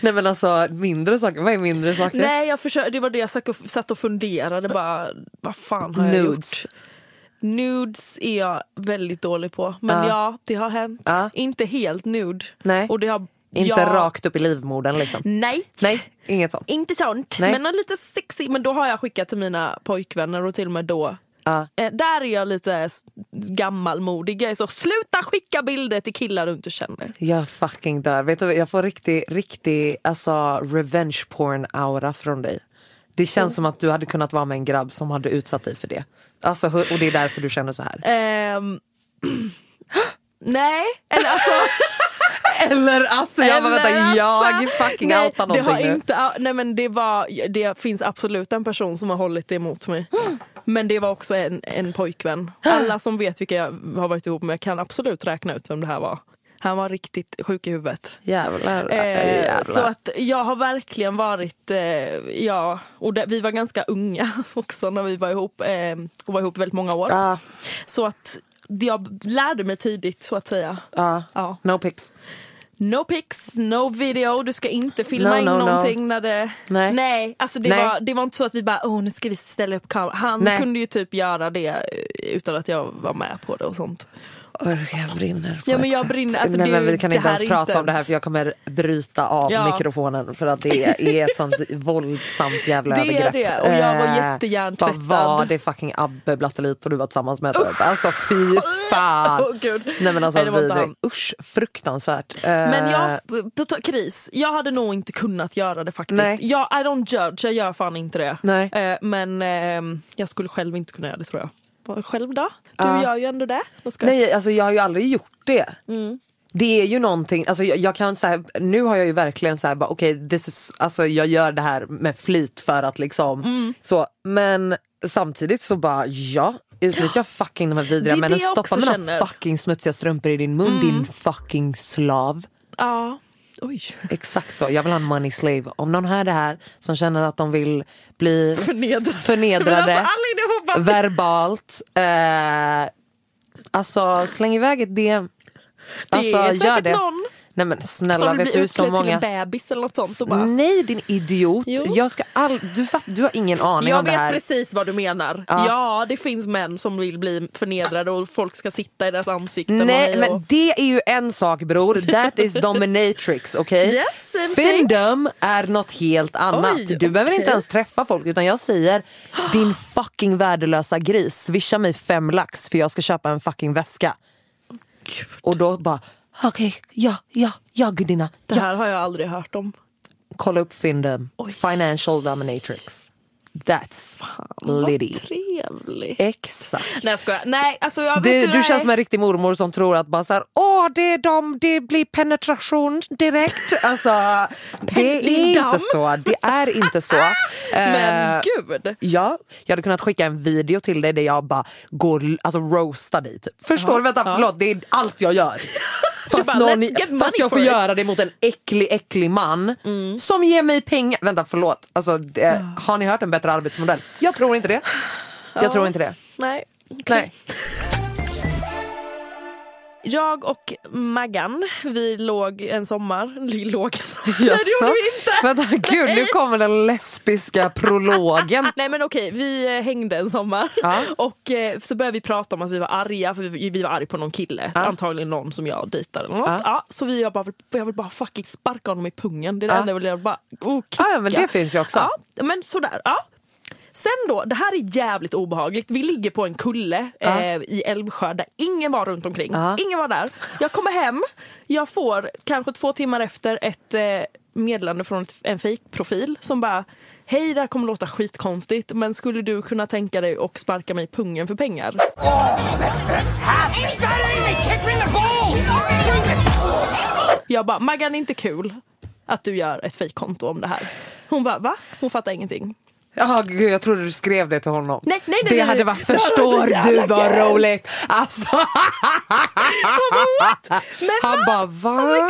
S1: Nej men alltså mindre saker, vad är mindre saker?
S2: Nej, jag försökte, det var det jag satt och, satt och funderade bara. Vad fan har jag
S1: Nudes.
S2: gjort? Nudes är jag väldigt dålig på. Men
S1: Ja.
S2: ja, det har hänt.
S1: Ja.
S2: Inte helt nude.
S1: Nej.
S2: Och det har,
S1: Inte
S2: ja,
S1: rakt upp i livmodern liksom.
S2: Nej.
S1: Nej, inget sånt.
S2: Inte sånt.
S1: Nej.
S2: Men lite sexy. Men då har jag skickat till mina pojkvänner och till och med då
S1: Ja.
S2: Eh, där är jag lite gammalmodig. Jag är så, sluta skicka bilder till killar du inte känner.
S1: Jag fucking dör. Vet du, jag får riktig, riktig alltså, revenge porn aura från dig. Det känns som att du hade kunnat vara med en grabb som hade utsatt dig för det. Alltså, och det är därför du känner så här.
S2: Ehm, nej, eller alltså...
S1: Eller alltså, jag bara vänta, jag
S2: alltså,
S1: fucking
S2: nej,
S1: outar
S2: det har
S1: någonting nu.
S2: inte, nej men det var, det finns absolut en person som har hållit det emot mig. Men det var också en, en pojkvän. Alla som vet vilka jag har varit ihop med kan absolut räkna ut vem det här var. Han var riktigt sjuk i huvudet.
S1: Jävlar.
S2: Eh,
S1: jävlar.
S2: så att jag har verkligen varit, eh, ja, och det, vi var ganska unga också när vi var ihop eh, och var ihop väldigt många år.
S1: Ja,
S2: Så att jag lärde mig tidigt så att säga.
S1: ja.
S2: Ja.
S1: No pics.
S2: No pics, no video, du ska inte filma
S1: No,
S2: in
S1: no, no.
S2: någonting när det...
S1: Nej.
S2: Nej, alltså det,
S1: Nej.
S2: Var, det var inte så att vi bara, åh nu ska vi ställa upp kameran. Han
S1: Nej.
S2: kunde ju typ göra det eh, utan att jag var med på det och sånt.
S1: Jag brinner
S2: Ja, men jag
S1: sätt.
S2: brinner. Alltså,
S1: Nej, men vi kan inte ens
S2: är
S1: prata
S2: inte
S1: om det här för jag kommer bryta av
S2: Ja.
S1: mikrofonen för att det är ett sånt våldsamt jävla
S2: Det är
S1: övergrepp.
S2: det, och jag var
S1: Eh,
S2: jättehjärntvättad.
S1: Vad var det fucking Abbe Blattelit och du var tillsammans med? Typ. Alltså fy fan.
S2: Åh, gud.
S1: Nej men alltså vidrigt. Usch, fruktansvärt. Eh,
S2: Men jag, kris, jag hade nog inte kunnat göra det faktiskt.
S1: Nej.
S2: Jag, I don't judge, jag gör fan inte det.
S1: Nej.
S2: Eh, men eh, jag skulle själv inte kunna göra det tror jag. Vad- Själv då? Du
S1: Ja.
S2: gör ju ändå det.
S1: Nej alltså jag har ju aldrig gjort det.
S2: Mm.
S1: Det är ju någonting, alltså jag, jag kan säga, nu har jag ju verkligen såhär, okej this is, alltså jag gör det här med flit för att liksom
S2: Mm.
S1: så, men samtidigt så bara ja, utnyttja fucking de här vidriga männen, stoppa mina
S2: känner. Mm.
S1: fucking smutsiga strumpor i din mun din fucking slav.
S2: Ja. Oj.
S1: Exakt så, jag vill ha en money slave. Om någon hör det här som känner att de vill bli
S2: Förnedrad.
S1: förnedrade
S2: Men alltså,
S1: verbalt. Eh, alltså släng iväg ett DM. Alltså,
S2: det är
S1: gör
S2: säkert
S1: det.
S2: någon
S1: Nej men snälla,
S2: som
S1: vet du så
S2: utklädd till en
S1: många...
S2: bebis eller något sånt. Och bara,
S1: Nej din idiot.
S2: Jo.
S1: Jag ska all... du, fatt... du har ingen aning
S2: jag
S1: om det
S2: vet
S1: här.
S2: precis vad du menar.
S1: Ja.
S2: Ja. det finns män som vill bli förnedrade och folk ska sitta i deras ansikten.
S1: Nej
S2: och...
S1: men det är ju en sak bror, that is dominatrix, okej?
S2: Yes, I'm saying.
S1: Findom är något helt annat.
S2: Oj,
S1: du behöver
S2: okej.
S1: inte ens träffa folk utan jag säger din fucking värdelösa gris, swisha mig fem lax för jag ska köpa en fucking väska. Och då bara, okej, ja, ja, ja gudinna.
S2: Det
S1: Ja.
S2: här har jag aldrig hört om.
S1: Kolla upp
S2: Oj.
S1: financial dominatrix. That's
S2: Vad
S1: Liddy.
S2: trevligt.
S1: Exakt.
S2: Nej jag skojar. Nej, alltså jag
S1: Du, du känns som en riktig mormor som tror att bara så här, åh det är de, det blir penetration direkt. Alltså, det är inte så. Det är inte så.
S2: Men
S1: Eh,
S2: gud.
S1: Ja, jag hade kunnat skicka en video till dig där jag bara går, alltså roastar dig. Typ. Förstår du? Vänta, förlåt. Det är allt jag gör. Fast,
S2: bara,
S1: någon,
S2: "Let's get money
S1: fast jag får
S2: for it."
S1: göra det mot en äcklig, äcklig man som ger mig pengar. Vänta, förlåt. Alltså, det, har ni hört en bättre arbetsmodell? Jag tror inte det. Jag tror inte det.
S2: Nej. okej.
S1: Nej.
S2: Jag och Maggan, vi låg en sommar. Vi låg en sommar. Nej det gjorde vi inte!
S1: Vänta, gud nu kommer den lesbiska prologen.
S2: Nej men okej, vi eh, hängde en sommar
S1: Ja.
S2: och eh, så började vi prata om att vi var arga för vi, vi var arga på någon kille. Antagligen någon som jag dejtade eller något.
S1: Ja.
S2: Ja. så vi jag bara, jag vill bara fucking sparka honom i pungen. Det är det
S1: Ja.
S2: enda jag vill göra. Bara, oh,
S1: Ja, ja, men
S2: kicka.
S1: det finns ju också.
S2: Ja, men sådär. Ja. Sen då, det här är jävligt obehagligt. Vi ligger på en kulle eh, i Älvsjö där ingen var runt omkring.
S1: Ja.
S2: Ingen var där. Jag kommer hem, jag får kanske två timmar efter ett eh, meddelande från ett, en fejkprofil som bara Hej, det här kommer låta skitkonstigt men skulle du kunna tänka dig och sparka mig i pungen för pengar? Jag bara, Maggan det är inte kul att du gör ett fejkkonto om det här. Hon bara, va? Hon fattar ingenting.
S1: Ja, gud, jag trodde du skrev det till honom.
S2: Nej, nej, nej,
S1: det hade varit, förstår du vad roligt? Alltså. han bara, va?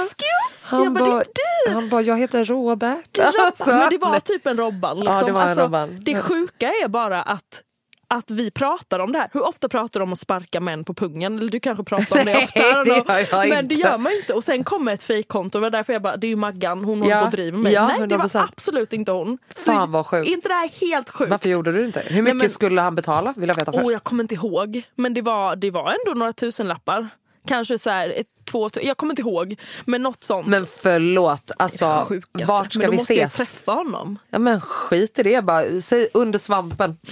S1: Han
S2: bara,
S1: han bara, jag heter Robert. Alltså,
S2: men det var typ en Robban. Liksom.
S1: Ja, det var en
S2: alltså,
S1: Robban.
S2: det sjuka är bara att att vi pratar om det här. Hur ofta pratar du om att sparka män på pungen? Eller du kanske pratar om det
S1: Nej,
S2: ofta. I don't
S1: det jag
S2: Men det gör man inte. Och sen kommer ett fejkkonto. Det var därför jag bara, det är ju Maggan. Hon håller
S1: Ja,
S2: på och driver med mig.
S1: ja,
S2: Nej, det var
S1: 100%.
S2: absolut inte hon.
S1: Fan, vad sjukt.
S2: Inte det här helt sjukt?
S1: Varför gjorde du inte? Hur mycket
S2: men-
S1: skulle han betala? Vill jag veta först.
S2: Åh, jag kommer inte ihåg. Men det var, det var ändå några tusenlappar. Kanske så här, ett, två, jag kommer inte ihåg. Men något sånt.
S1: Men förlåt, alltså
S2: Sjukaste.
S1: vart ska
S2: men då
S1: vi
S2: måste jag
S1: ses?
S2: träffa honom.
S1: Ja men skit i det bara, säg under svampen.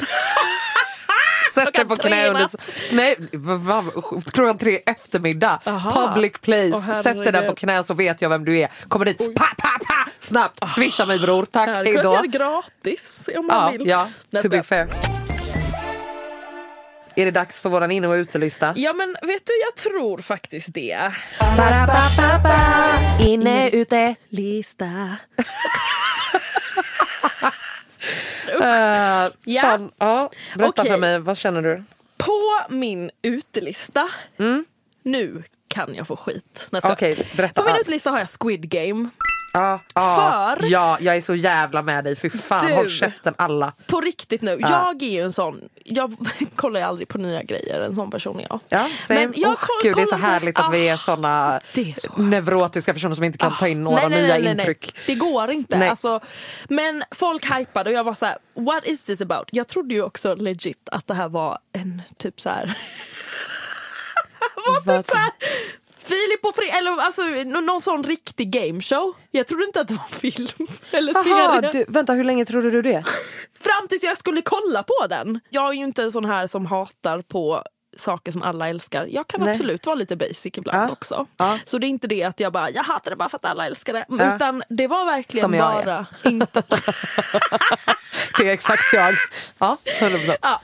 S1: Sätt dig på knä under... Nej, klockan tre eftermiddag.
S2: Aha.
S1: Public place.
S2: Åh,
S1: Sätt dig där på knä så vet jag vem du är. Kommer dit, pa, pa, pa, snabbt. Swisha mig bror, tack, hejdå.
S2: göra det gratis om man
S1: Ja,
S2: vill.
S1: ja
S2: Nej,
S1: to be fair. Är det dags för våran inne och utelista?
S2: Ja men vet du, jag tror faktiskt det.
S1: Inne, ute.
S2: Lista.
S1: Uh,
S2: Ja.
S1: fan, ja. Berätta
S2: Okej.
S1: för mig, vad känner du?
S2: På min utelista, nu kan jag få skit.
S1: Mm. Okej, berätta.
S2: På min utelista har jag Squid Game.
S1: Ja, ja,
S2: För-
S1: ja, jag är så jävla med dig. Fy fan,
S2: Du.
S1: håll käften alla.
S2: På riktigt nu, jag är ju en sån, jag kollar ju aldrig på nya grejer, en sån person är jag.
S1: Ja, same.
S2: Men jag
S1: Åh,
S2: koll-
S1: Gud, det är så härligt att vi är
S2: Ah,
S1: såna
S2: är så
S1: neurotiska personer som inte kan ta in några
S2: nej, nej,
S1: nya
S2: nej,
S1: intryck.
S2: Det går inte.
S1: Nej.
S2: Alltså, men folk hypade och jag var så här: what is this about? Jag trodde ju också legit att det här var en typ så här. var typ så här Filip och Fredrik, eller alltså nå- någon sån riktig gameshow. Jag trodde inte att det var film eller
S1: Jaha,
S2: serie.
S1: du, vänta hur länge trodde du det?
S2: Fram tills jag skulle kolla på den. Jag är ju inte en sån här som hatar på saker som alla älskar. Jag kan
S1: Nej.
S2: absolut vara lite basic ibland
S1: Ja.
S2: också.
S1: Ja.
S2: Så det är inte det att jag bara, jag hatar det bara för att alla älskar det.
S1: Ja.
S2: Utan det var verkligen
S1: Som jag är.
S2: bara inte...
S1: Det är exakt jag. Ja, 100%.
S2: ja.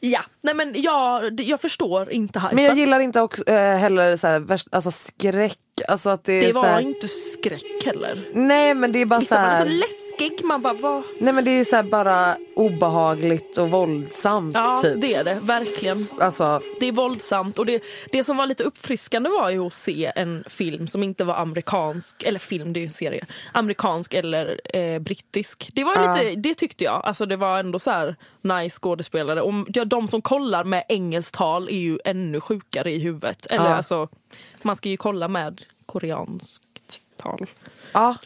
S2: Ja, nej men jag, jag förstår inte hypen.
S1: Men jag gillar inte också, eh, heller så här, alltså skräck. Alltså att det är
S2: det var
S1: här,
S2: inte skräck heller.
S1: Nej men det är bara så
S2: Vissa var så
S1: här,
S2: läskig, man bara vad?
S1: Nej men det är så bara obehagligt och våldsamt
S2: Ja
S1: typ.
S2: det är det, verkligen.
S1: Alltså,
S2: Det är våldsamt och det, det som var lite uppfriskande var ju att se en film som inte var amerikansk, eller film det är ju en serie, amerikansk eller eh, brittisk. Det var lite, det tyckte jag. Alltså det var ändå så här nice skådespelare. Och ja, de som kollar med engelskt tal är ju ännu sjukare i huvudet. Eller
S1: Ja.
S2: alltså, man ska ju kolla med koreanskt tal.
S1: Ja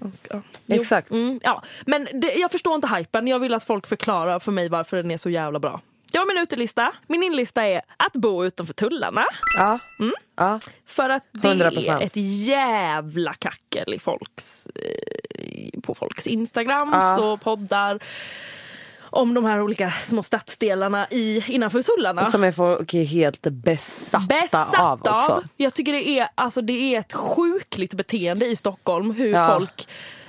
S2: Ganska-
S1: Exakt.
S2: Mm, ja. Men det, jag förstår inte hypen. Jag vill att folk förklarar för mig varför den är så jävla bra. Jag har min utelista. Min inlista är att bo utanför tullarna.
S1: ja.
S2: Mm.
S1: ja.
S2: För att det
S1: 100%.
S2: är ett jävla kackel i folks, eh, på folks Instagrams
S1: Ja.
S2: och poddar. Om de här olika små stadsdelarna i, innanför tullarna.
S1: Som är folk är helt besatta,
S2: Besatt
S1: av också.
S2: av. Jag tycker det är, alltså, det är ett sjukligt beteende i Stockholm hur
S1: Ja.
S2: folk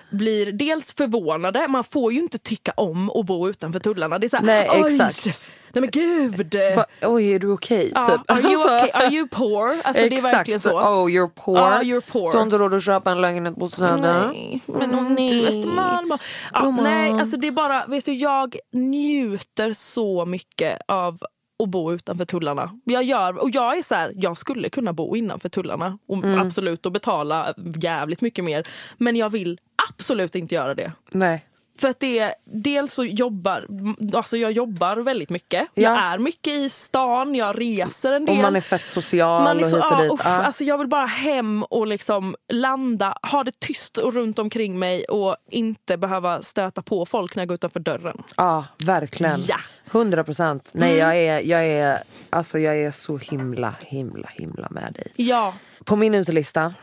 S2: blir dels förvånade, man får ju inte tycka om att bo utanför tullarna. Det är såhär,
S1: Nej, exakt.
S2: Nej men gud.
S1: Va, Oj, är du okej?
S2: Ja,
S1: typ.
S2: are, you
S1: Alltså,
S2: okay? are you poor? Alltså det är verkligen så.
S1: Oh, you're poor.
S2: Ja, you're poor.
S1: Du har inte råd att köpa en lägenhet på Söder.
S2: Nej, men åh nej. Och- Ja,
S1: Gumman.
S2: nej, alltså det är bara, vet du, jag njuter så mycket av att bo utanför tullarna. Jag gör, och jag är så här, jag skulle kunna bo innanför tullarna och
S1: Mm.
S2: absolut och betala jävligt mycket mer. Men jag vill absolut inte göra det.
S1: Nej.
S2: För att det är, dels så jobbar, alltså jag jobbar väldigt mycket.
S1: Ja.
S2: Jag är mycket i stan, jag reser en del.
S1: Och man är fett social
S2: Man är så,
S1: och hit och dit.
S2: usch,
S1: Ja.
S2: alltså jag vill bara hem och liksom landa, ha det tyst och runt omkring mig och inte behöva stöta på folk när jag går utanför dörren.
S1: Ja, verkligen.
S2: Ja.
S1: 100 procent. Nej, jag, är, jag, är, alltså, jag är så himla, himla, himla med dig.
S2: Ja,
S1: På min utelista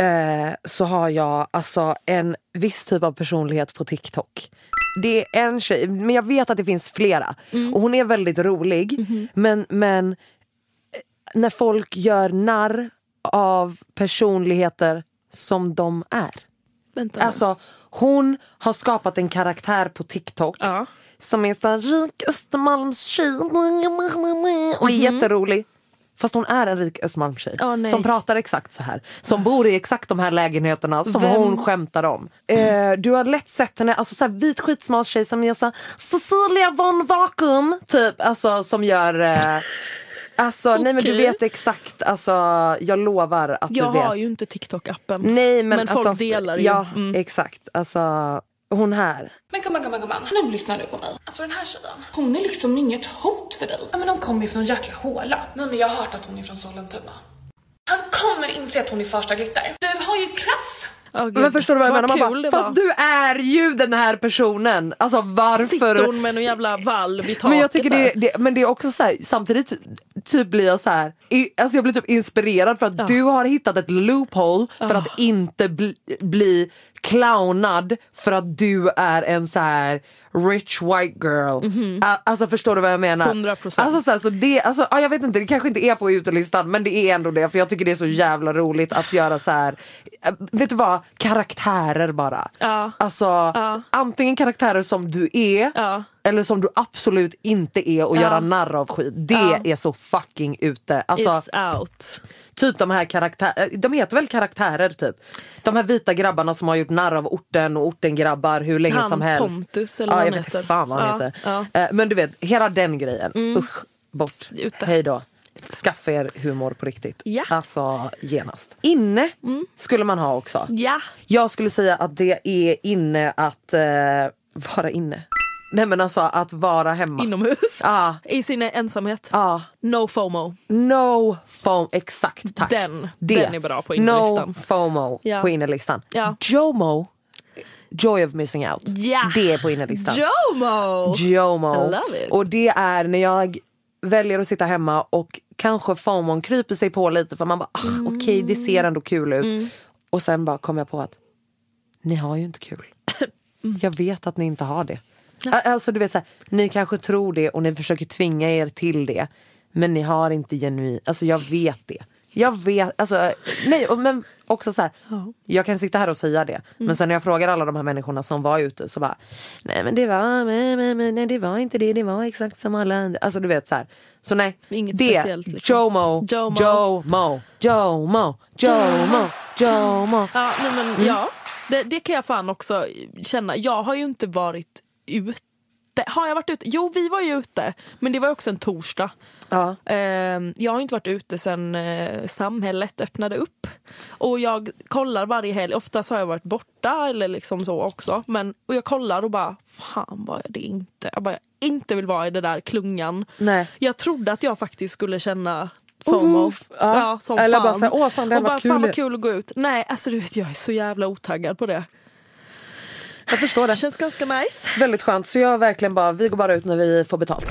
S1: eh, så har jag alltså en viss typ av personlighet på TikTok. Det är en tjej, men jag vet att det finns flera. Och hon är väldigt rolig. Men, men eh, när folk gör narr av personligheter som de är.
S2: vänta nu.
S1: Alltså hon har skapat en karaktär på TikTok
S2: Ja.
S1: som är här, rik Östermalmstjej och är jätterolig. Fast hon är en rik Östermalmstjej
S2: nej.
S1: som pratar exakt så här. Som bor i exakt de här lägenheterna som
S2: Vem?
S1: hon skämtar om. Eh, du har lätt sett henne, alltså så här, vit skitsmal tjej som är så här, Cecilia von Vakuum typ. Alltså som gör eh, Alltså nej men du vet exakt, alltså jag lovar att
S2: jag
S1: du vet.
S2: har ju inte TikTok-appen.
S1: Nej men,
S2: Men folk
S1: alltså,
S2: delar ju.
S1: Ja
S2: Mm.
S1: exakt, alltså hon här.
S4: Men gumman, gumman, gumman. Nu lyssnar du på mig. Alltså den här tjejen, hon är liksom inget hot för dig. Ja men hon kommer ju från en jäkla håla. Nej men jag har hört att hon är från Sollentuna. Han kommer inse att hon är första glitter. Du har ju klass.
S2: Gud.
S1: Men förstår du vad jag menar? Man bara, fast
S2: var.
S1: du är ju den här personen. Alltså varför?
S2: Sitter hon med någon jävla valv i taket
S1: men jag tycker det, det, men det är också så här, samtidigt typ blir jag så här, i, alltså jag blir typ inspirerad för att du har hittat ett loophole för att inte bli, bli clownad för att du är en så här rich white girl. A- Alltså förstår du vad jag menar?
S2: 100%.
S1: Alltså, så här, så det, alltså, ja, jag vet inte, det kanske inte är på utelistan men det är ändå det för jag tycker det är så jävla roligt att göra så här. vet du vad, karaktärer bara.
S2: Ja.
S1: Alltså
S2: Ja.
S1: antingen karaktärer som du är
S2: Ja.
S1: Eller som du absolut inte är och
S2: Ja.
S1: göra narr av skit. Det
S2: Ja.
S1: är så fucking ute. Alltså,
S2: It's out.
S1: typ de här karaktärer, de heter väl karaktärer typ. De här vita grabbarna som har gjort narr av orten och orten-grabbar hur länge
S2: Han
S1: som helst.
S2: Pontus eller
S1: ja,
S2: vad han
S1: vet
S2: heter.
S1: inte fan vad han
S2: Ja,
S1: heter.
S2: Mm.
S1: Eh, Men du vet, hela den grejen. Usch, bort.
S2: Ute.
S1: Hej då. Skaffa er humor på riktigt.
S2: Ja.
S1: Alltså genast. Inne skulle man ha också.
S2: Ja.
S1: Jag skulle säga att det är inne att eh, vara inne. Nej men alltså att vara hemma.
S2: Inomhus.
S1: Ja.
S2: I sin ensamhet.
S1: Ja.
S2: No FOMO.
S1: No FOMO, exakt tack.
S2: Den- den är bra på innerlistan.
S1: No FOMO
S2: Ja.
S1: på innerlistan.
S2: Ja.
S1: JOMO, Joy of missing out.
S2: Ja.
S1: Det är på innerlistan.
S2: JOMO!
S1: JOMO.
S2: I love it.
S1: Och det är när jag väljer att sitta hemma och kanske FOMOn kryper sig på lite för man bara ah,
S2: Mm.
S1: okej det ser ändå kul ut. Och sen bara kommer jag på att ni har ju inte kul. Jag vet att ni inte har det. Alltså du vet så här, ni kanske tror det och ni försöker tvinga er till det. Men ni har inte genuin, alltså jag vet det. Jag vet, alltså nej och- men också så här, jag kan sitta här och säga det. Men sen när jag frågar alla de här människorna som var ute så bara, nej men det var, nej, nej, nej, nej det var inte det, det var exakt som alla andra. Alltså du vet så här. Så nej,
S2: Inget
S1: det,
S2: speciellt, liksom.
S1: JOMO,
S2: JOMO.
S1: JOMO, JOMO, JOMO, JOMO.
S2: Ja, nej men
S1: Mm.
S2: ja. Det, det kan jag fan också känna. Jag har ju inte varit ute. Har jag varit ute? Jo, vi var ju ute. Men det var också en torsdag.
S1: Ja.
S2: Ehm, jag har inte varit ute sen eh, samhället öppnade upp. Och jag kollar varje helg. Oftast har jag varit borta eller liksom så också. Men, och jag kollar och bara, fan vad är det inte? Jag bara, jag inte vill vara i det där klungan.
S1: Nej.
S2: Jag trodde att jag faktiskt skulle känna FOMO.
S1: Uff, ja.
S2: som
S1: Eller
S2: fan.
S1: bara så här, åh, fan, det hade varit kul.
S2: fan vad kul att gå ut. Nej, alltså du vet jag är så jävla otaggad på det.
S1: Jag förstår det.
S2: Känns ganska nice.
S1: Väldigt skönt. Så jag verkligen bara, vi går bara ut när vi får betalt.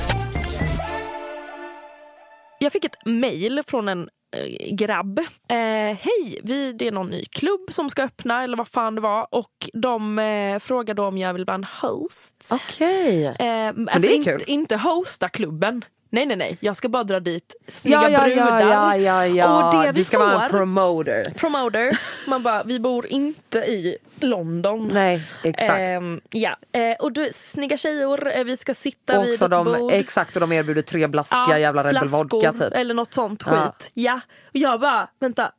S2: Jag fick ett mail från en eh, grabb. Eh, Hej, vi, det är någon ny klubb som ska öppna eller vad fan det var. Och de eh, frågade om jag vill vara en host.
S1: Okej.
S2: Eh, alltså
S1: det är
S2: inte,
S1: kul.
S2: inte hosta klubben. Nej nej nej, jag ska bara dra dit snygga
S1: Ja, ja,
S2: brudar.
S1: ja, ja, ja, ja.
S2: Och det vi
S1: du ska
S2: får,
S1: vara en promoter.
S2: promoter, man bara vi bor inte i London.
S1: Nej, exakt.
S2: Ehm, ja, eh, och du, snygga tjejer, eh, vi ska sitta
S1: Och
S2: vid ett
S1: de,
S2: bord.
S1: exakt, och de erbjuder tre blaskiga jävla Red Bull
S2: flaskor
S1: vodka typ.
S2: eller något sånt
S1: Ja.
S2: skit. Ja. Och jag bara, vänta.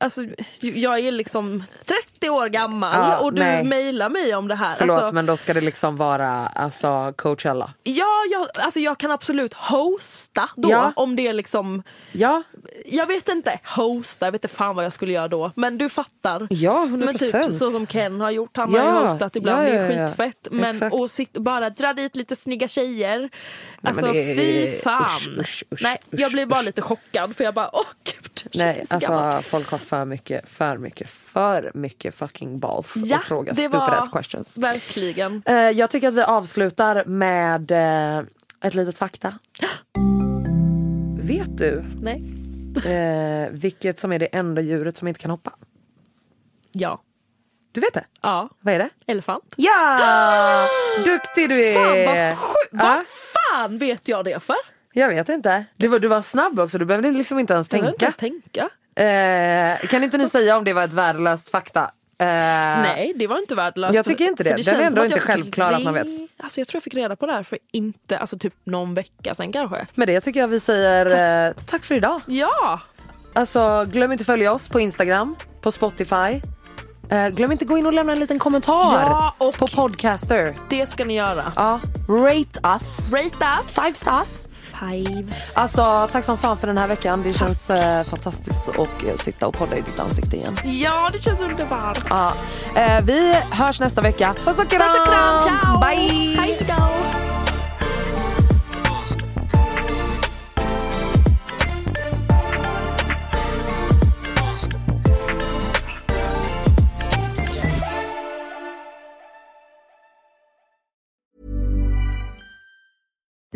S2: Alltså, jag är liksom 30 år gammal
S1: Ja,
S2: och du
S1: nej.
S2: mejlar mig om det här.
S1: Förlåt
S2: alltså,
S1: men då ska det liksom vara alltså, Coachella.
S2: ja, jag, alltså, jag kan absolut hosta då
S1: Ja.
S2: om det är liksom
S1: Ja,
S2: Jag vet inte, hosta, jag vet inte fan vad jag skulle göra då. Men du fattar.
S1: Ja, 100%.
S2: Men typ så som Ken har gjort, han har
S1: Ja,
S2: ju hostat ibland,
S1: ja,
S2: det är
S1: ja, ja.
S2: skitfett. Men
S1: Exakt.
S2: och sitt, bara dra dit lite snygga tjejer. Alltså
S1: är-
S2: fy fan.
S1: usch, usch, usch,
S2: Nej, jag blir bara lite chockad för jag bara åh gud.
S1: nej
S2: så
S1: alltså folk har för mycket, för mycket, för mycket fucking balls
S2: Ja,
S1: och fråga stupid ass questions.
S2: verkligen.
S1: Eh, jag tycker att vi avslutar med eh, ett litet fakta. Vet du
S2: Nej.
S1: eh, vilket som är det enda djuret som inte kan hoppa?
S2: Ja.
S1: Du vet det?
S2: Ja.
S1: Vad är det?
S2: Elefant.
S1: Ja! Duktig du är!
S2: Fan vad sjukt.
S1: Ja,
S2: Vad fan vet jag det för?
S1: jag vet inte. Du var, du var snabb också, du behövde liksom inte ens
S2: Jag behöver inte
S1: tänka.
S2: ens tänka.
S1: Eh, kan inte ni säga om det var ett värdelöst fakta? Eh,
S2: Nej, det var inte värdelöst.
S1: Jag tycker inte det.
S2: För
S1: Den
S2: känns
S1: är ändå inte självklar att man vet.
S2: Alltså, jag tror jag fick reda på det här för inte, alltså typ någon vecka sedan kanske.
S1: Med det tycker jag vi säger eh, tack för idag.
S2: Ja!
S1: Alltså glöm inte följa oss på Instagram, på Spotify. Eh, glöm inte gå in och lämna en liten kommentar
S2: Ja,
S1: på Podcaster.
S2: Det ska ni göra.
S1: Ja, rate us.
S2: Rate us.
S1: Five stars.
S2: Five.
S1: Alltså tack som fan för den här veckan. Det känns eh, fantastiskt att eh, sitta och podda i ditt ansikte igen.
S2: Ja, det känns underbart.
S1: Ja. Eh, vi hörs nästa vecka. Puss och kram!
S2: Puss och kram, ciao!
S1: Bye!
S2: Hej då!